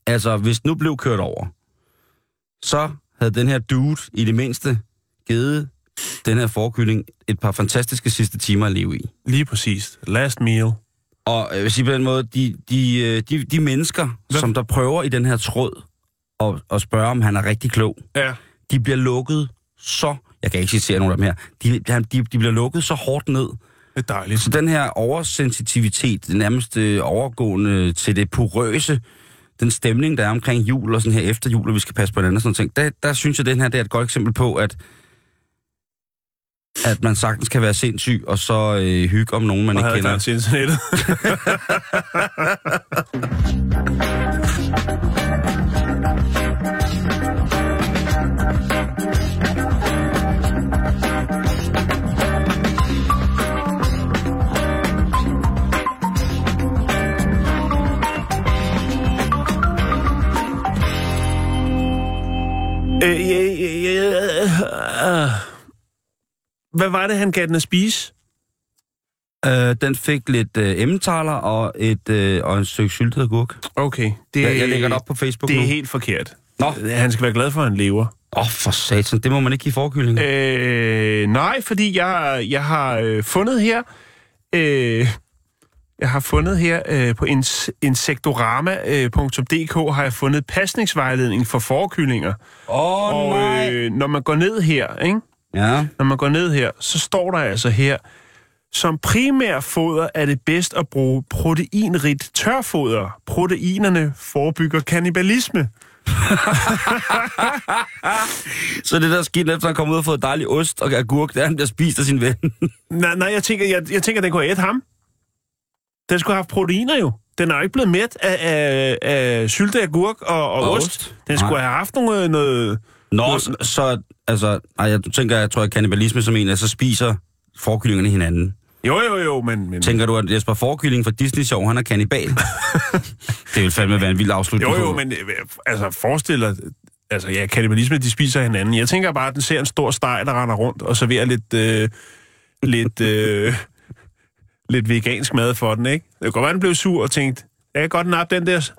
altså hvis nu blev kørt over, så havde den her dude i det mindste givet den her forkylling et par fantastiske sidste timer at leve i. Lige præcis. Last meal. Og jeg vil sige på den måde, de, de, øh, de, de mennesker? Hvad? som der prøver i den her tråd og, og spørge, om han er rigtig klog, Ja. De bliver lukket så... Jeg kan ikke citere nogen af dem her. De, de, de bliver lukket så hårdt ned. Det er dejligt. Så den her oversensitivitet, det nærmest øh, overgående til det porøse, den stemning, der er omkring jul og sådan her efter jul, og vi skal passe på hinanden og sådan noget ting, der, der synes jeg, at den her det er et godt eksempel på, at at man sagtens kan være sindssyg, og så øh, hygge om nogen, man Og ikke kender. til internettet. Øh, ja, ja, øh. Hvad var det, han gav den at spise? Øh, den fik lidt øh, emmentaler og et, øh, og en stykke syltet agurk. Okay. Det, Jeg, jeg lægger det op på Facebook Det nu. er Åh, helt forkert. Nå. Han skal være glad for, at han lever. oh, for satan, det må man ikke give forkylling. Øh. Øh, nej, fordi jeg, jeg har øh, fundet her... Øh, jeg har fundet her øh, på ins- insektorama.dk har jeg fundet pasningsvejledning for forkyllinger. Åh, oh, Og øh, når man går ned her, ikke? Ja, når man går ned her, så står der altså her, som primær foder er det bedst at bruge proteinrigt tørfoder. Proteinerne forebygger kannibalisme. så det der skidt efter han kommer ud og fået dejlig ost og agurk, det er, han bliver spist af sin ven. Nej, nej jeg, tænker, jeg, jeg tænker, den kunne have ædt ham. Den skulle have haft proteiner jo. Den er jo ikke blevet mæt af, af, af syltet agurk og, og Og ost. ost? Den skulle Nej. have haft noget... noget Nå, så, så altså, ej, jeg tænker, jeg tror, at kannibalisme som en, at så spiser forkyllingerne hinanden. jo, jo, jo, men... men Tænker du, at Jesper Forkylling fra Disney Show, han er kannibal? det vil fandme være en vild afslutning jo, jo, men øh, altså, forestil dig... Altså, ja, kannibalisme, de spiser hinanden. Jeg tænker bare, at den ser en stor steg, der render rundt og serverer lidt... Øh, lidt... Øh, lidt vegansk mad for den, ikke? Det kan godt være, den blev sur og tænkte, jeg kan godt nappe den der,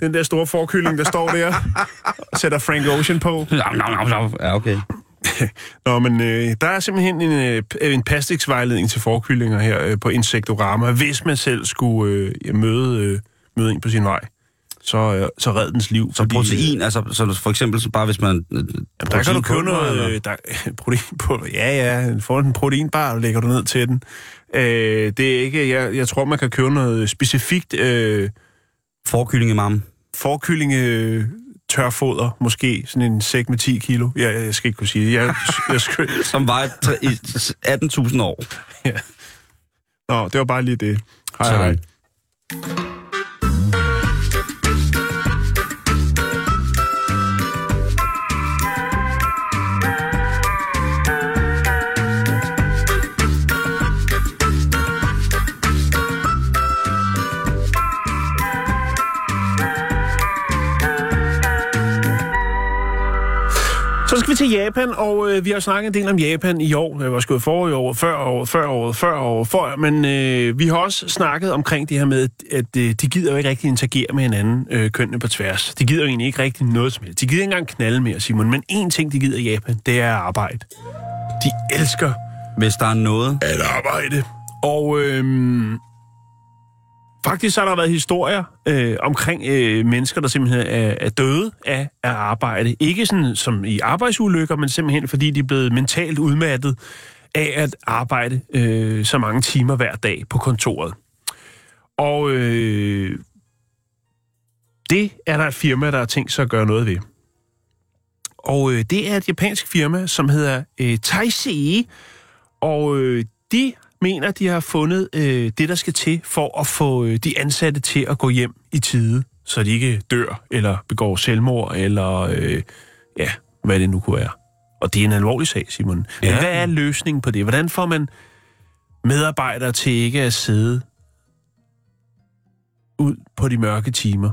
den der store forkylling, der står der, og sætter Frank Ocean på. Ja, okay. Nå, men øh, der er simpelthen en, øh, en pastiksvejledning til forkyllinger her øh, på Insektorama, hvis man selv skulle øh, møde, øh, møde en på sin vej. Så, øh, så red dens liv. Så protein, altså så for eksempel så bare hvis man... øh, Der kan du købe proteinpulver, noget øh, der, protein på. Ja, ja, får en proteinbar, og lægger du ned til den. Øh, det er ikke, jeg, jeg tror, man kan købe noget specifikt øh, Forkyllingemam. forkyllinge øh, tørfoder, måske sådan en sæk med 10 kilo. Ja, jeg skal ikke kunne sige det. Jeg, jeg skal, Som var tre- i 18.000 år. Nå, det var bare lige det. Hej, Sådan. hej. Skal vi til Japan, og øh, vi har snakket en del om Japan i år. Det var sgu for i år, før år, før år, før år, før. Men øh, vi har også snakket omkring det her med, at øh, de gider jo ikke rigtig interagere med hinanden, øh, kønnene på tværs. De gider jo egentlig ikke rigtig noget som helst. De gider ikke engang knalde mere, Simon. Men én ting, de gider i Japan, det er arbejde. De elsker Hvis der er noget... at arbejde. Og Øh, faktisk så har der været historier øh, omkring øh, mennesker, der simpelthen er, er døde af at arbejde. Ikke sådan som i arbejdsulykker, men simpelthen fordi de er blevet mentalt udmattet af at arbejde øh, så mange timer hver dag på kontoret. Og øh, det er der et firma, der har tænkt sig at gøre noget ved. Og øh, det er et japansk firma, som hedder øh, Taisei, og øh, de mener, de har fundet øh, det, der skal til for at få øh, de ansatte til at gå hjem i tide, så de ikke dør eller begår selvmord, eller øh, ja, hvad det nu kunne være. Og det er en alvorlig sag, Simon. Men Ja. hvad er løsningen på det? Hvordan får man medarbejdere til ikke at sidde ud på de mørke timer?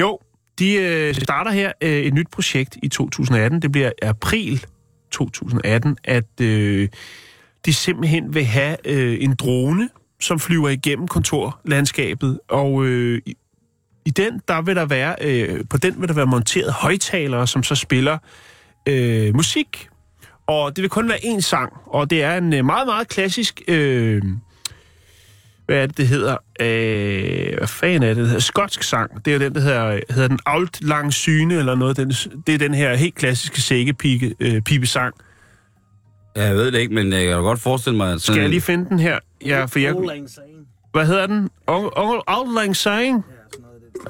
Jo, de øh, starter her øh, et nyt projekt i 2018. Det bliver april 2018, at øh, de simpelthen vil have øh, en drone, som flyver igennem kontorlandskabet, og øh, i, i den, der vil der være, øh, på den vil der være monteret højtalere, som så spiller øh, musik. Og det vil kun være én sang, og det er en øh, meget, meget klassisk... Øh, hvad er det, det hedder? Øh, hvad fanden er det? Det hedder skotsk sang. Det er jo den, der hedder, hedder den Alt Lang Syne, eller noget. Den, det er den her helt klassiske sækkepige øh, pibesang. Ja, jeg ved det ikke, men jeg kan godt forestille mig, at sådan... Skal jeg lige finde den her? Ja, for jeg... Hvad hedder den? Auld Lang Syne?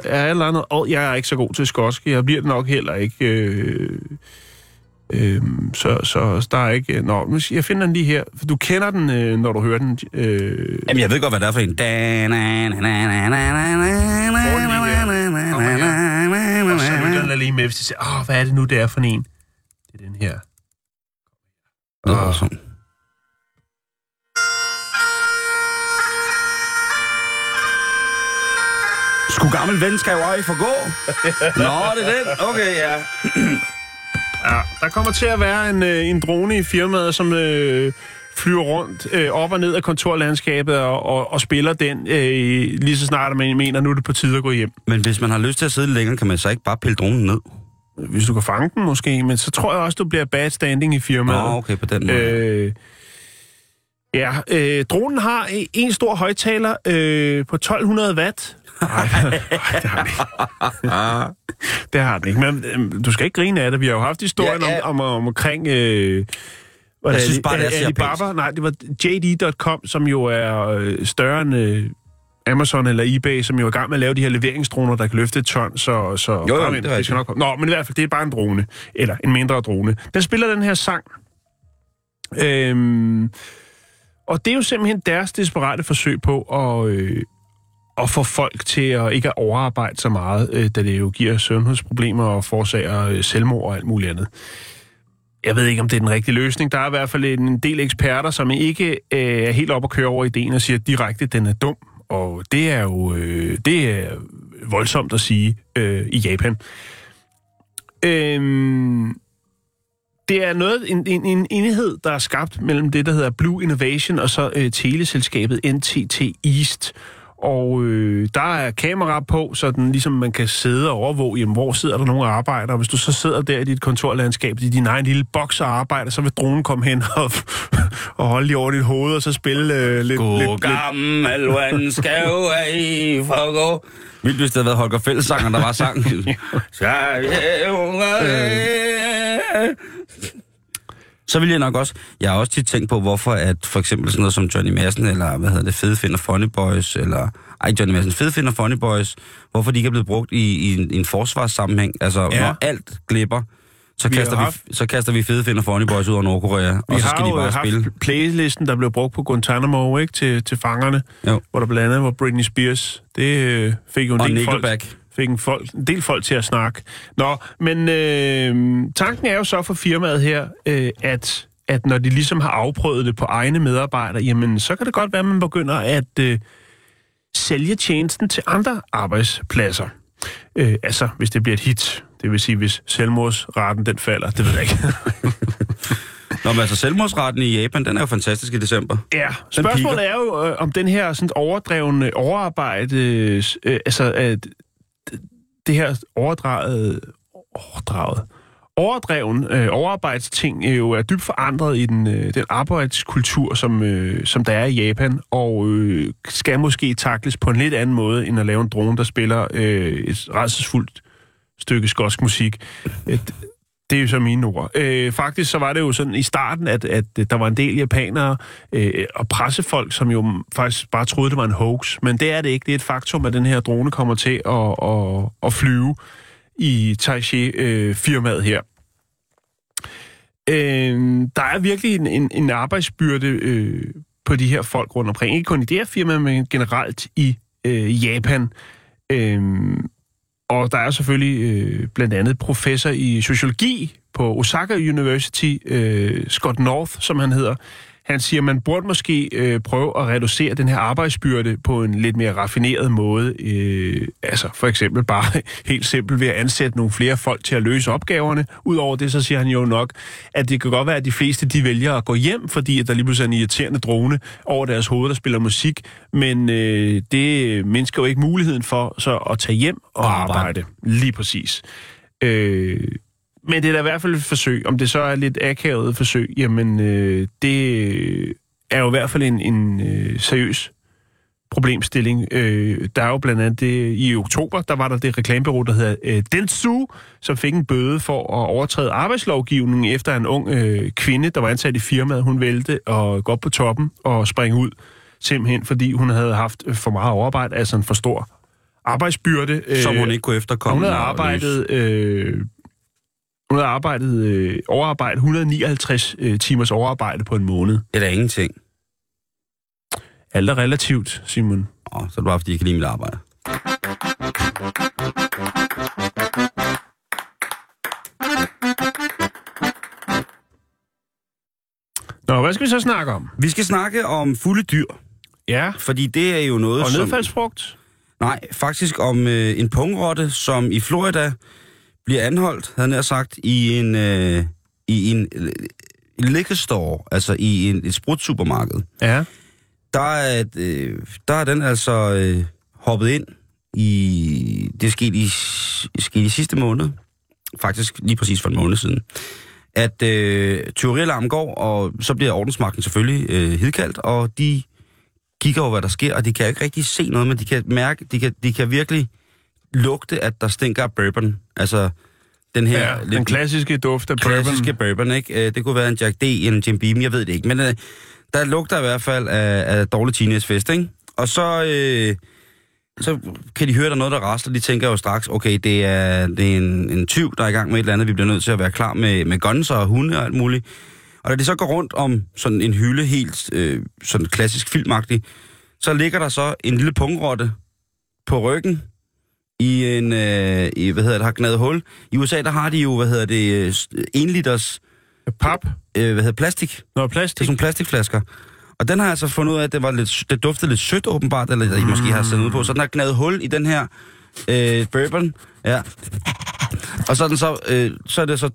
Ja, eller andet. Og jeg er ikke så god til skotsk. Jeg bliver det nok heller ikke. Øh... Øhm, så, så der er ikke... Nå, jeg finder den lige her. For du kender den, øh, når du hører den. Øh, Jamen, jeg ved godt, hvad det er for en. og så lytter den lige med, hvis de siger, åh, hvad er det nu, det er for en? Det er den her. Det var sådan. Sku gammel ven skal jo ej forgå. Nå, det er den. Okay, ja. Ja, der kommer til at være en, øh, en drone i firmaet, som øh, flyver rundt øh, op og ned af kontorlandskabet og, og, og spiller den øh, lige så snart, man mener, nu er det på tide at gå hjem. Men hvis man har lyst til at sidde længere, kan man så ikke bare pille dronen ned? Hvis du kan fange den måske, men så tror jeg også, du bliver bad standing i firmaet. okay, på den måde. Øh, ja, øh, dronen har e- en stor højtaler øh, på 1200 watt. Nej, det har den ikke. det har den ikke. Men øh, du skal ikke grine af det. Vi har jo haft historien Ja, ja. om, om, om omkring... Øh, Jeg synes bare, det er så Alibaba. Nej, det var JD.com, som jo er øh, større end øh, Amazon eller eBay, som jo er i gang med at lave de her leveringsdroner, der kan løfte et ton. Så, så jo, kom det er det skal nok komme. Nå, men i hvert fald, det er bare en drone. Eller en mindre drone. Den spiller den her sang. Øhm, og det er jo simpelthen deres desperate forsøg på at, øh, at få folk til at ikke at overarbejde så meget, øh, da det jo giver sundhedsproblemer og forårsager øh, selvmord og alt muligt andet. Jeg ved ikke, om det er den rigtige løsning. Der er i hvert fald en del eksperter, som ikke øh, er helt op at køre over ideen og siger direkte, at den er dum. Og det er jo øh, det er voldsomt at sige øh, i Japan. Øhm, det er noget, en, en, en enhed, der er skabt mellem det, der hedder Blue Innovation, og så øh, teleselskabet NTT East. Og øh, der er kamera på, så den, ligesom man kan sidde og overvåge, jamen, hvor sidder der nogen og arbejder. Og hvis du så sidder der i dit kontorlandskab, i din egen lille boks og arbejder, så vil dronen komme hen og, og holde lige over dit hoved, og så spille øh, lidt, God lidt, gammel ven skal jo ej forgå. Vildt, hvis det havde været Holger Fællessanger, der var sang. Så vil jeg nok også... Jeg har også tit tænkt på, hvorfor at for eksempel sådan noget som Johnny Madsen, eller hvad hedder det, Fedefind og Funny Boys, eller... Ej, Johnny Madsen, Fedefind og Funny Boys, hvorfor de ikke er blevet brugt i, i, en, i en forsvarssammenhæng. Altså, Ja. når alt glipper, så Vi har kaster, vi, haft- så kaster vi Fedefind og Funny Boys ud af Nordkorea, Vi og så har skal de bare spille. playlisten, der blev brugt på Guantanamo, ikke, til, til fangerne, Jo. hvor der blandt andet var Britney Spears. Det øh, fik jo en Og del folk, Nickelback. Fik en, folk, en del folk til at snakke. Nå, men øh, tanken er jo så for firmaet her, øh, at, at når de ligesom har afprøvet det på egne medarbejdere, jamen så kan det godt være, at man begynder at øh, sælge tjenesten til andre arbejdspladser. Øh, altså, hvis det bliver et hit. Det vil sige, hvis selvmordsraten den falder. Det ved jeg ikke. Nå, men altså selvmordsretten i Japan, den er jo fantastisk i december. Ja, spørgsmålet er jo, øh, om den her sådan overdrevne overarbejde, øh, altså at det her overdraget, overdraget, overdreven øh, overarbejdsting øh, jo er dybt forandret i den, øh, den arbejdskultur, som, øh, som der er i Japan, og øh, skal måske takles på en lidt anden måde, end at lave en drone, der spiller øh, et rædselsfuldt stykke skotsk musik. Et, det er jo så mine ord. Øh, faktisk så var det jo sådan i starten, at, at der var en del japanere øh, og pressefolk, som jo faktisk bare troede, det var en hoax. Men det er det ikke. Det er et faktum, at den her drone kommer til at, at, at flyve i Taixi-firmaet her. Øh, der er virkelig en, en, en arbejdsbyrde øh, på de her folk rundt omkring. Ikke kun i det her firma, men generelt i øh, Japan. Øh, og der er selvfølgelig øh, blandt andet professor i sociologi på Osaka University, øh, Scott North, som han hedder. Han siger, man burde måske øh, prøve at reducere den her arbejdsbyrde på en lidt mere raffineret måde. Øh, altså for eksempel bare helt simpelt ved at ansætte nogle flere folk til at løse opgaverne. Udover det, så siger han jo nok, at det kan godt være, at de fleste de vælger at gå hjem, fordi at der lige pludselig er en irriterende drone over deres hoved, der spiller musik. Men øh, det mindsker jo ikke muligheden for så at tage hjem og arbejde. Lige præcis. Øh, men det er da i hvert fald et forsøg. Om det så er lidt akavet forsøg, jamen øh, det er jo i hvert fald en, en øh, seriøs problemstilling. Øh, der er jo blandt andet det, i oktober, der var der det reklamebureau, der hedder øh, Dentsu, som fik en bøde for at overtræde arbejdslovgivningen efter en ung øh, kvinde, der var ansat i firmaet. Hun vælte og gå op på toppen og springe ud, simpelthen fordi hun havde haft for meget overarbejde, altså en for stor arbejdsbyrde. Som Øh, hun ikke kunne efterkomme. hun havde arbejdet... Øh, Hun havde arbejdet, øh, overarbejdet 159 øh, timers overarbejde på en måned. Det er da ingenting. Alt er relativt, Simon. Åh, så er det bare, fordi jeg kan lide mit arbejde. Nå, hvad skal vi så snakke om? Vi skal snakke om fulde dyr, Ja, fordi det er jo noget, og som... nedfaldsfrugt. Nej, faktisk om øh, en pungrotte, som i Florida bliver anholdt, havde jeg sagt, i en, øh, i en, øh, liquor altså i en, et sprutsupermarked. Ja. Der er, øh, der er den altså øh, hoppet ind i... Det skete i, skete i sidste måned. Faktisk lige præcis for en måned siden. At øh, tyverialarmen går, og så bliver ordensmagten selvfølgelig øh, hidkaldt, og de kigger over, hvad der sker, og de kan ikke rigtig se noget, men de kan mærke, de kan, de kan virkelig lugte, at der stinker af bourbon. Altså, den her... ja den klassiske duft af bourbon. klassiske bourbon, ikke? Øh, Det kunne være en Jack D, en Jim Beam, jeg ved det ikke. Men øh, der lugter i hvert fald af, af dårlig teenagefest, ikke? Og så, øh, så kan de høre, der er noget, der rasler. De tænker jo straks, okay, det er, det er en, en tyv, der er i gang med et eller andet. Vi bliver nødt til at være klar med, med guns og hunde og alt muligt. Og da de så går rundt om sådan en hylde, helt øh, sådan klassisk filmagtig, så ligger der så en lille pungrotte på ryggen i en, øh, i, hvad hedder det, har gnadet hul. I USA, der har de jo, hvad hedder det, øh, en liters, Pap. øh, hvad hedder plastik. Nå, Det er plastik. sådan plastikflasker. Og den har jeg altså fundet ud af, at det, var lidt, det duftede lidt sødt åbenbart, eller I måske har sendt ud på. Så den har gnadet hul i den her øh, bourbon. Ja. Og så er, den så, øh, så er det så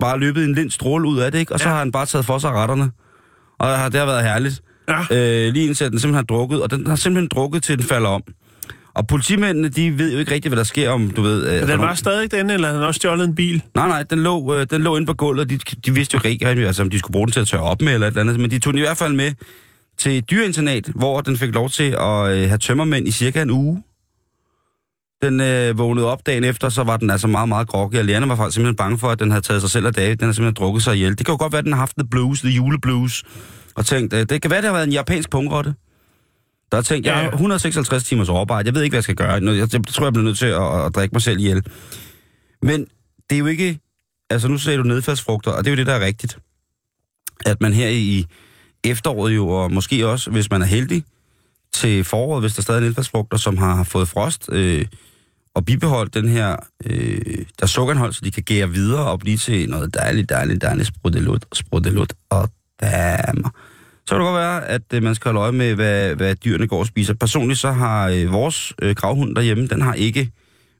bare løbet en lind stråle ud af det, ikke? Og så Ja. har han bare taget for sig retterne. Og har- det har været herligt. Ja. Øh, lige indtil den simpelthen har drukket, og den har simpelthen drukket til den falder om. Og politimændene, de ved jo ikke rigtigt, hvad der sker om, du ved... Øh, den var stadig den, eller havde den også stjålet en bil? Nej, nej, den lå, øh, den lå inde på gulvet, og de, de vidste jo ikke rigtig, altså, om de skulle bruge den til at tørre op med eller et eller andet. Men de tog den i hvert fald med til et dyreinternat, hvor den fik lov til at øh, have tømmermænd i cirka en uge. Den øh, vågnede op dagen efter, så var den altså meget, meget groggy, og Liana var faktisk simpelthen bange for, at den havde taget sig selv af dage. Den har simpelthen drukket sig ihjel. Det kan jo godt være, at den har haft the blues, the juleblues, og tænkt, øh, det kan være, det har været en japansk pungrotte. Der har tænkt, jeg har Ja. 156 timers overarbejde, jeg ved ikke, hvad jeg skal gøre. Jeg, tror, jeg bliver nødt til at, at drikke mig selv ihjel. Men det er jo ikke... Altså, nu sagde du nedfaldsfrugter, og det er jo det, der er rigtigt. At man her i efteråret jo, og måske også, hvis man er heldig, til foråret, hvis der stadig er nedfaldsfrugter, som har fået frost, øh, og bibeholdt den her, øh, der sukkerindhold, så de kan gære videre og blive til noget dejligt, dejligt, dejligt spruddelut, spruddelut og damer. Så kan det godt være, at øh, man skal holde øje med, hvad, hvad dyrene går og spiser. Personligt så har øh, vores øh, gravhund derhjemme, den har ikke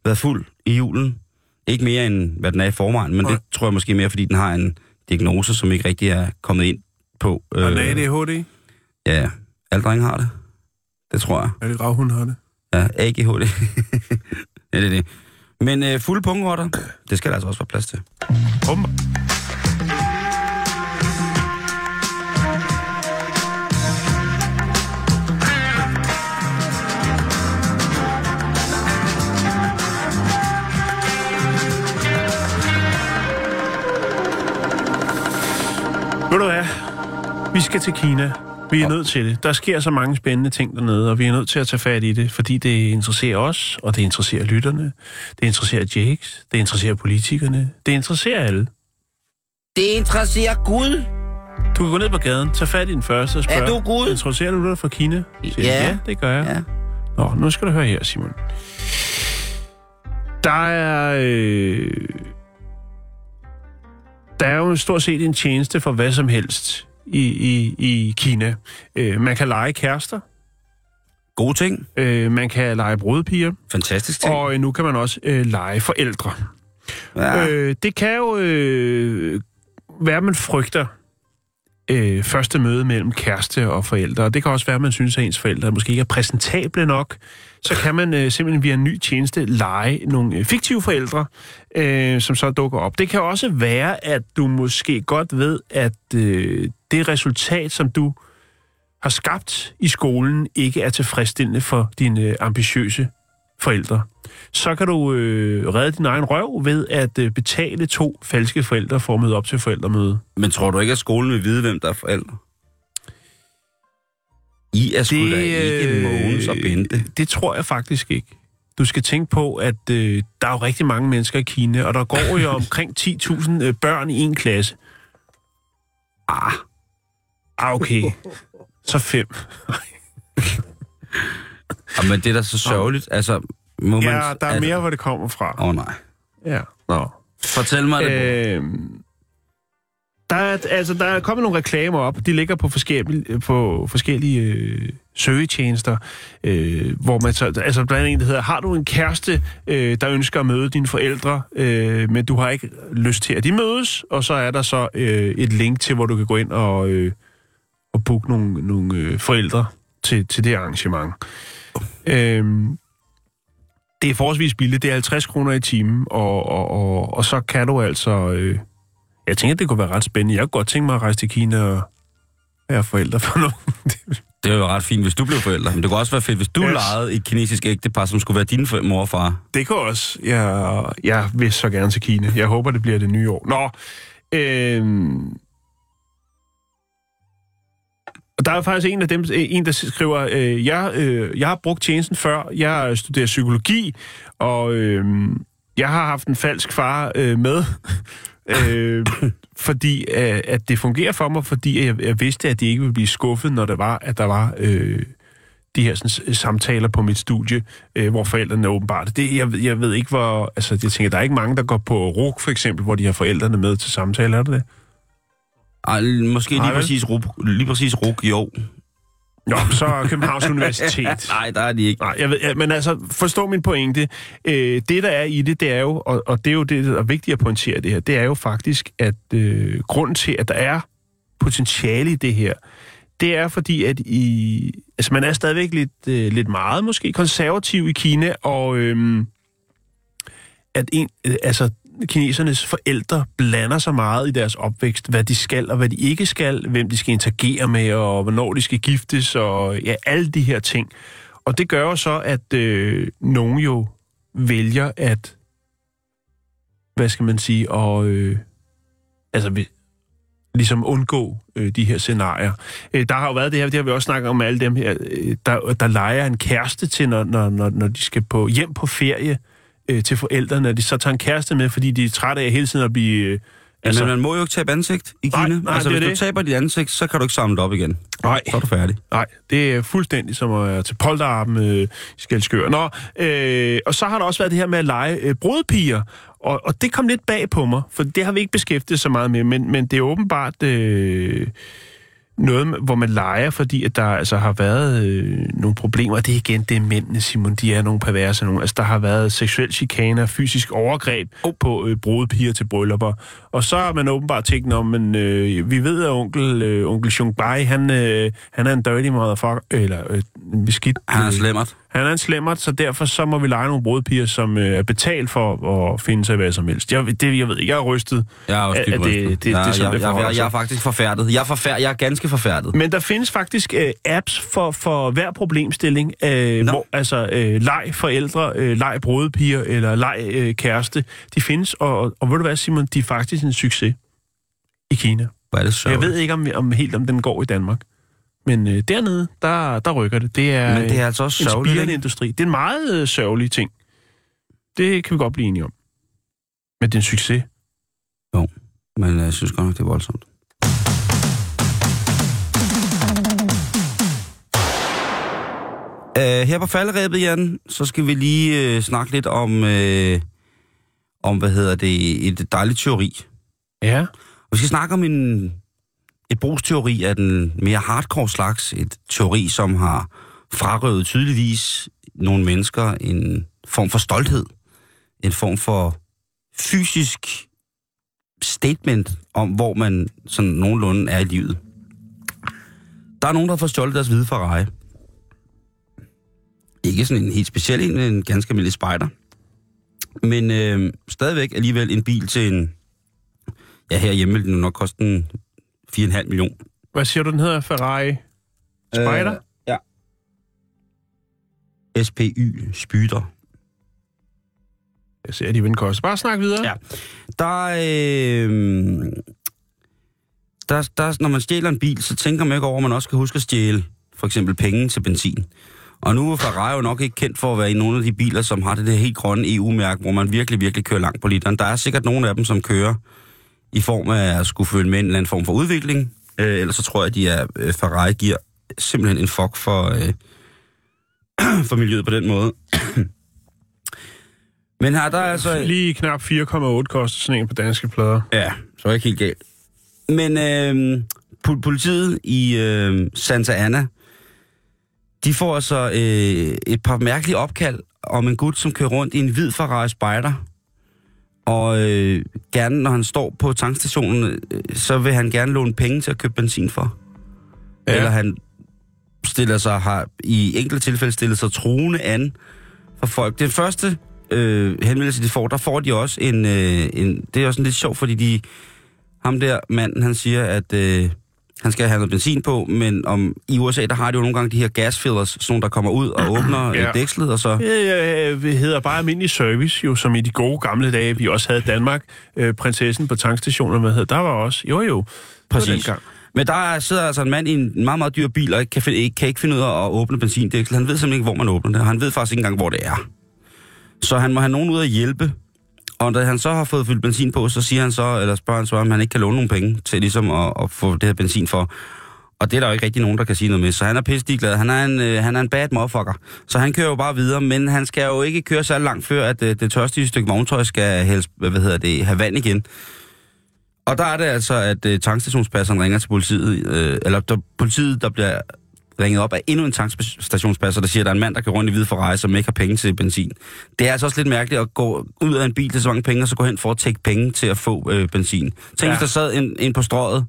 været fuld i julen. Ikke mere end, hvad den er i forvejen, men Nej. det tror jeg måske mere, fordi den har en diagnose, som ikke rigtig er kommet ind på. Og en ADHD? Ja, alle drenge har det. Det tror jeg. Er det gravhund har det? Ja, AGHD. ja, det er det. Men øh, fulde pungrotter, det skal der altså også være plads til. Bum. Ved du hvad? Vi skal til Kina. Vi er nødt til det. Der sker så mange spændende ting dernede, og vi er nødt til at tage fat i det, fordi det interesserer os, og det interesserer lytterne, det interesserer Jakes, det interesserer politikerne, det interesserer alle. Det interesserer Gud. Du kan gå ned på gaden, tage fat i den første og spørge... Er du Gud? Interesserer du dig for Kina? Siger Ja. ja, det gør jeg. Ja. Nå, nu skal du høre her, Simon. Der er... Øh, der er jo stort set en tjeneste for hvad som helst i, i, i Kina. Øh, man kan lege kærester, Gode ting. øh, man kan lege brudepiger, Fantastisk ting. og øh, nu kan man også øh, lege forældre. ja. Øh, det kan jo øh, være, man frygter øh, første møde mellem kæreste og forældre. Og det kan også være, at man synes, at ens forældre måske ikke er præsentable nok. Så kan man øh, simpelthen via en ny tjeneste lege nogle øh, fiktive forældre, øh, som så dukker op. Det kan også være, at du måske godt ved, at øh, det resultat, som du har skabt i skolen, ikke er tilfredsstillende for dine øh, ambitiøse forældre. Så kan du øh, redde din egen røv ved at øh, betale to falske forældre for at møde op til forældremøde. Men tror du ikke, at skolen vil vide, hvem der er forældre? I er sgu da ikke øh, Mogens og Bente. det tror jeg faktisk ikke. Du skal tænke på, at øh, der er jo rigtig mange mennesker i Kina, og der går jo omkring 10.000 øh, børn i en klasse. Ah, ah okay. Så fem. Jamen, det er da så sørgeligt. Altså, må man... Ja, der er mere, hvor det kommer fra. Åh, oh, nej. Ja. Nå. Fortæl mig det. Øh, der, er, altså, der er kommet nogle reklamer op. De ligger på forskellige, på forskellige øh, søgetjenester, øh, hvor man så, altså blandt andet en, der hedder, har du en kæreste, øh, der ønsker at møde dine forældre, øh, men du har ikke lyst til, at de mødes, og så er der så øh, et link til, hvor du kan gå ind og, øh, og booke nogle, nogle øh, forældre til, til det arrangement. Øh, det er forholdsvis billigt. Det er 50 kroner i timen, og, og, og, og så kan du altså... Øh, jeg tænker, det kunne være ret spændende. Jeg kunne godt tænke mig at rejse til Kina og være forældre for nogen. Det er jo ret fint, hvis du blev forældre. Men det kunne også være fedt, hvis du Yes. lejede et kinesisk ægtepar, som skulle være din mor og far. det kunne også. Jeg, jeg vil så gerne til Kina. Jeg håber, det bliver det nye år. Nå, øh, og der er faktisk en af dem, en der skriver, øh, jeg, øh, jeg har brugt tjenesten før, jeg studerer psykologi, og øh, jeg har haft en falsk far øh, med, øh, fordi øh, at det fungerer for mig, fordi jeg, jeg vidste, at de ikke ville blive skuffet, når det var, at der var øh, de her sådan, samtaler på mit studie, øh, hvor forældrene åbenbart... Det, jeg, jeg ved ikke, hvor... Altså, jeg tænker, der er ikke mange, der går på RUG, for eksempel, hvor de har forældrene med til samtale, er det det? Ej, måske lige præcis, RUG, lige præcis RUG, jo. Jo, så Københavns Universitet. Nej, der er de ikke. Nej, jeg ved, ja, men altså, forstå min pointe. Øh, det, der er i det, det er jo, og, og det er jo det, der er vigtigt at pointere det her, det er jo faktisk, at øh, grunden til, at der er potentiale i det her, det er fordi, at i, altså man er stadigvæk lidt, øh, lidt meget måske konservativ i Kina, og øh, at en, øh, altså kinesernes forældre blander sig meget i deres opvækst, hvad de skal og hvad de ikke skal, hvem de skal interagere med, og hvornår de skal giftes, og ja, alle de her ting. Og det gør jo så, at øh, nogen jo vælger at, hvad skal man sige, og øh, altså vi- ligesom undgå øh, de her scenarier. Øh, der har jo været det her, det har vi også snakket om alle dem her, øh, der, der leger en kæreste til, når, når, når, når de skal på hjem på ferie øh, til forældrene, at de så tager en kæreste med, fordi de er trætte af hele tiden at blive... Øh, Altså, Men man må jo ikke tabe ansigt i Nej, Kina. nej, altså, det hvis det. du taber dit ansigt, så kan du ikke samle det op igen. nej, Så er du færdig. Nej, det er fuldstændig som at til polterappen øh, i Skelskør. Nå, øh, og så har der også været det her med at lege øh, brudpiger, og, og det kom lidt bag på mig, for det har vi ikke beskæftiget så meget med, men, men det er åbenbart øh, noget, hvor man leger, fordi at der altså har været øh, nogle problemer, det er igen, det er mændene, Simon, de er nogle perverse nogle. Altså, der har været seksuel chikane og fysisk overgreb oh. på øh, brudpiger til bryllupper, og så har man åbenbart tænkt om, men øh, vi ved, at onkel, øh, onkel Xiong Bai, han, øh, han er en dirty motherfucker, eller øh, en beskidt. Han er øh, slemmert. Han er en slemmert, så derfor så må vi lege nogle brudpiger, som øh, er betalt for at finde sig hvad som helst. Jeg, det, jeg ved ikke, jeg er rystet. Jeg er også dybt det- rystet. det- det jeg, sådan, jeg, det jeg, forholder jeg, jeg sig. faktisk forfærdet. Jeg er, forfær, jeg er ganske forfærdet. Men der findes faktisk øh, apps for, for hver problemstilling, øh, hvor altså øh, leg forældre, øh, leg brudepiger eller leg øh, kæreste, de findes, og, og, og ved du hvad, Simon, de er faktisk en succes i Kina. Hvor er det Jeg sørgeligt. ved ikke om, om helt om den går i Danmark. Men øh, dernede, der, der rykker det. Det er, Men det er altså også en sørgeligt, spirende ikke? industri. Det er en meget øh, sørgelig ting. Det kan vi godt blive enige om. Men det er en succes. Men øh, jeg synes godt nok, det er voldsomt. Uh, her på falderæbet, Jan, så skal vi lige uh, snakke lidt om, uh, om, hvad hedder det, et dejligt teori. Ja. Vi skal snakke om en, et brugsteori af den mere hardcore slags. Et teori, som har frarøvet tydeligvis nogle mennesker en form for stolthed. En form for fysisk statement om, hvor man sådan nogenlunde er i livet. Der er nogen, der har fået stjålet deres hvide Ferrari. Ikke sådan en helt speciel en, men en ganske almindelig spider. Men øh, stadigvæk alligevel en bil til en... Ja, herhjemme vil den nok koste en 4,5 millioner. Hvad siger du, den hedder? Ferrari Spider? Øh, ja. SPY, Spyder. Jeg ser, at de vil koste. Bare snak videre. Ja. Der, øh, der, der, når man stjæler en bil, så tænker man ikke over, at man også skal huske at stjæle for eksempel penge til benzin. Og nu er Ferrari jo nok ikke kendt for at være i nogle af de biler, som har det der helt grønne EU-mærke, hvor man virkelig, virkelig kører langt på literen. Der er sikkert nogle af dem, som kører i form af at skulle følge med en eller anden form for udvikling. Øh, ellers så tror jeg, at de er, øh, Ferrari giver simpelthen en fuck for, øh, for miljøet på den måde. Men her der er altså... Lige knap 4,8 koster sådan en på danske plader. Ja, så er ikke helt galt. Men øh, po- politiet i øh, Santa Ana, de får altså øh, et par mærkelige opkald om en gut, som kører rundt i en hvid Ferrari Spider. Og øh, gerne, når han står på tankstationen, øh, så vil han gerne låne penge til at købe benzin for. Ja. Eller han stiller sig, har i enkelte tilfælde stillet sig truende an for folk. Den første øh, henvendelse, de får, der får de også en, øh, en... Det er også lidt sjovt, fordi de... Ham der manden, han siger, at øh, han skal have noget benzin på, men om, i USA, der har de jo nogle gange de her gasfillers, sådan nogle, der kommer ud og åbner ja. Ja. dækslet, og så... Øh, det hedder bare almindelig service, jo, som i de gode gamle dage, vi også havde i Danmark. Øh, prinsessen på tankstationen, hvad hed, der var også, jo jo, Præcis. Det. Men der er- sidder altså en mand i en meget, meget dyr bil, og ikke kan, ikke, kan ikke finde ud af at åbne benzindæksel. Han ved simpelthen ikke, hvor man åbner det, han ved faktisk ikke engang, hvor det er. Så han må have nogen ud at hjælpe. Og da han så har fået fyldt benzin på, så siger han så, eller spørger han så, om han ikke kan låne nogle penge til ligesom at, at få det her benzin for. Og det er der jo ikke rigtig nogen, der kan sige noget med. Så han er pisse glad. Han er en, øh, han er en bad motherfucker. Så han kører jo bare videre, men han skal jo ikke køre så langt før, at øh, det tørstige stykke vogntøj skal helst, hvad hedder det, have vand igen. Og der er det altså, at øh, tankstationspasseren ringer til politiet, øh, eller der, politiet, der bliver ringet op af endnu en tankstationspasser, der siger, at der er en mand, der kører rundt i hvid for rejse, som ikke har penge til benzin. Det er altså også lidt mærkeligt at gå ud af en bil til så mange penge, og så gå hen for at tække penge til at få øh, benzin. Tænk, ja. Hvis der sad en, en på strøget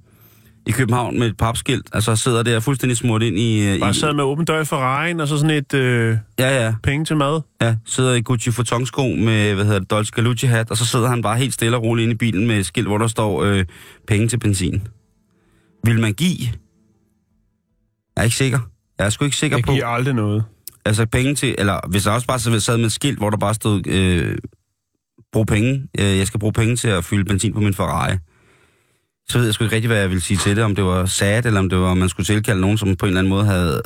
i København med et papskilt, altså sidder der fuldstændig smurt ind i... Øh, Bare i sad med åben dør for regn, og så sådan et øh, ja, ja, penge til mad. ja, sidder i Gucci Vuitton-sko med, hvad hedder det, Dolce Galucci-hat, og så sidder han bare helt stille og roligt inde i bilen med et skilt, hvor der står øh, penge til benzin. Vil man give? Jeg er ikke sikker. Jeg er sgu ikke sikker Jeg på... giver aldrig noget. Altså penge til... Eller hvis der også bare sad med et skilt, hvor der bare stod... Øh, brug penge. Øh, jeg skal bruge penge til at fylde benzin på min Ferrari. Så ved jeg sgu ikke rigtig, hvad jeg ville sige til det. Om det var sad, eller om det var, om man skulle tilkalde nogen, som på en eller anden måde havde,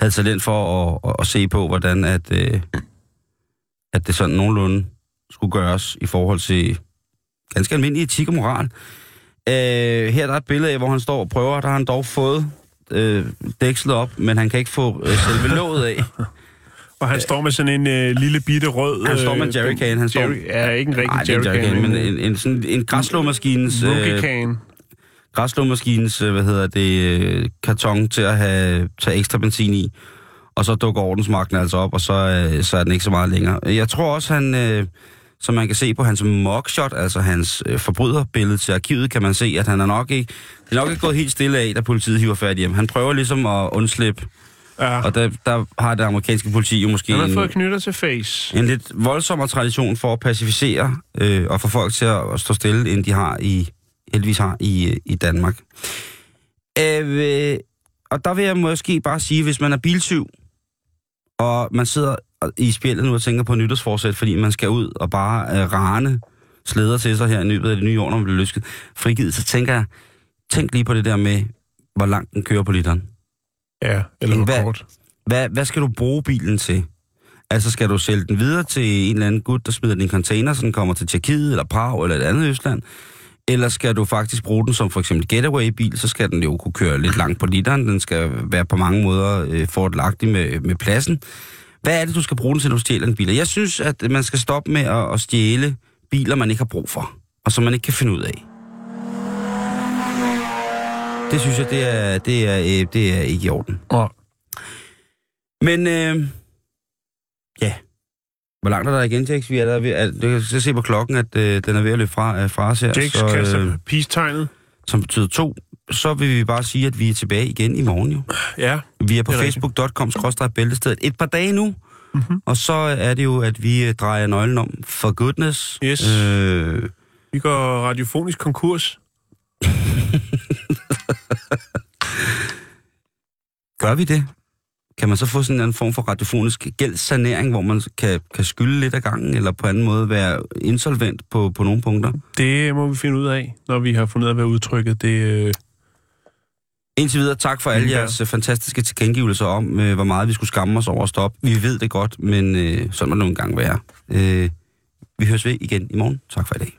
havde talent for at, at, at se på, hvordan at, øh, at det sådan nogenlunde skulle gøres i forhold til ganske almindelig etik og moral. Øh, her der er et billede af, hvor han står og prøver. Der har han dog fået øh, dækslet op, men han kan ikke få øh, selve låget af. Og han står med sådan en øh, lille bitte rød... Han står med en øh, jerrycan. Han står- Jerry, ja, ikke en rigtig Nej, er jerrycan, jerrycan, men en, en, sådan, en græsslåmaskines, øh, rookie-can. græsslåmaskines, øh, hvad hedder det, øh, karton til at have, tage ekstra benzin i. Og så dukker ordensmagten altså op, og så, øh, så er den ikke så meget længere. Jeg tror også, han, øh, som man kan se på hans mugshot, altså hans øh, forbryderbillede til arkivet, kan man se, at han er nok ikke, det er nok ikke gået helt stille af, da politiet hiver fat i ham. Han prøver ligesom at undslippe, Ja. og der, der har det amerikanske politi jo måske Han har fået knytter til face. en lidt voldsommere tradition for at pacificere øh, og få folk til at, at stå stille, end de har i, heldigvis har i, i Danmark. Øh, og der vil jeg måske bare sige, hvis man er biltyv, og man sidder i spjældet nu og tænker på nytårsforsæt, fordi man skal ud og bare øh, rane slæder til sig her i løbet af det nye år, når man bliver løsket frigivet, så tænker jeg, tænk lige på det der med, hvor langt den kører på literen. Ja, eller hvor Hvad- kort. Hvad, hvad skal du bruge bilen til? Altså, skal du sælge den videre til en eller anden gut, der smider den i en container, så den kommer til Tjekkiet, eller Prag, eller et andet Østland? Eller skal du faktisk bruge den som for eksempel getaway-bil, så skal den jo kunne køre lidt langt på literen. Den skal være på mange måder øh, fordelagtig med, med pladsen. Hvad er det, du skal bruge den til, når du stjæler en bil? Jeg synes, at man skal stoppe med at, at stjæle biler, man ikke har brug for, og som man ikke kan finde ud af. Det synes jeg, det er, det er, øh, det er ikke i orden. Og Men, øh, ja. Hvor langt er der igen, Jax? Vi er der ved, at, du kan se på klokken, at øh, den er ved at løbe fra, øh, fra os her. Jakes kaster peace-tegnet. som betyder to. Så vil vi bare sige, at vi er tilbage igen i morgen jo. Ja, Vi er på facebook.com bæltestedet et par dage nu. Mm-hmm. Og så er det jo, at vi øh, drejer nøglen om for goodness. Yes. Øh, vi går radiofonisk konkurs. gør vi det? Kan man så få sådan en anden form for radiofonisk gældssanering, hvor man kan, kan skylde lidt af gangen, eller på anden måde være insolvent på, på nogle punkter? Det må vi finde ud af, når vi har fundet ud af, hvad udtrykket det, øh, Indtil videre, tak for alle Ja. jeres øh, fantastiske tilkendegivelser om, øh, hvor meget vi skulle skamme os over at stoppe. Vi ved det godt, men øh, sådan må det nogle gange være. Øh, vi høres ved igen i morgen. Tak for i dag.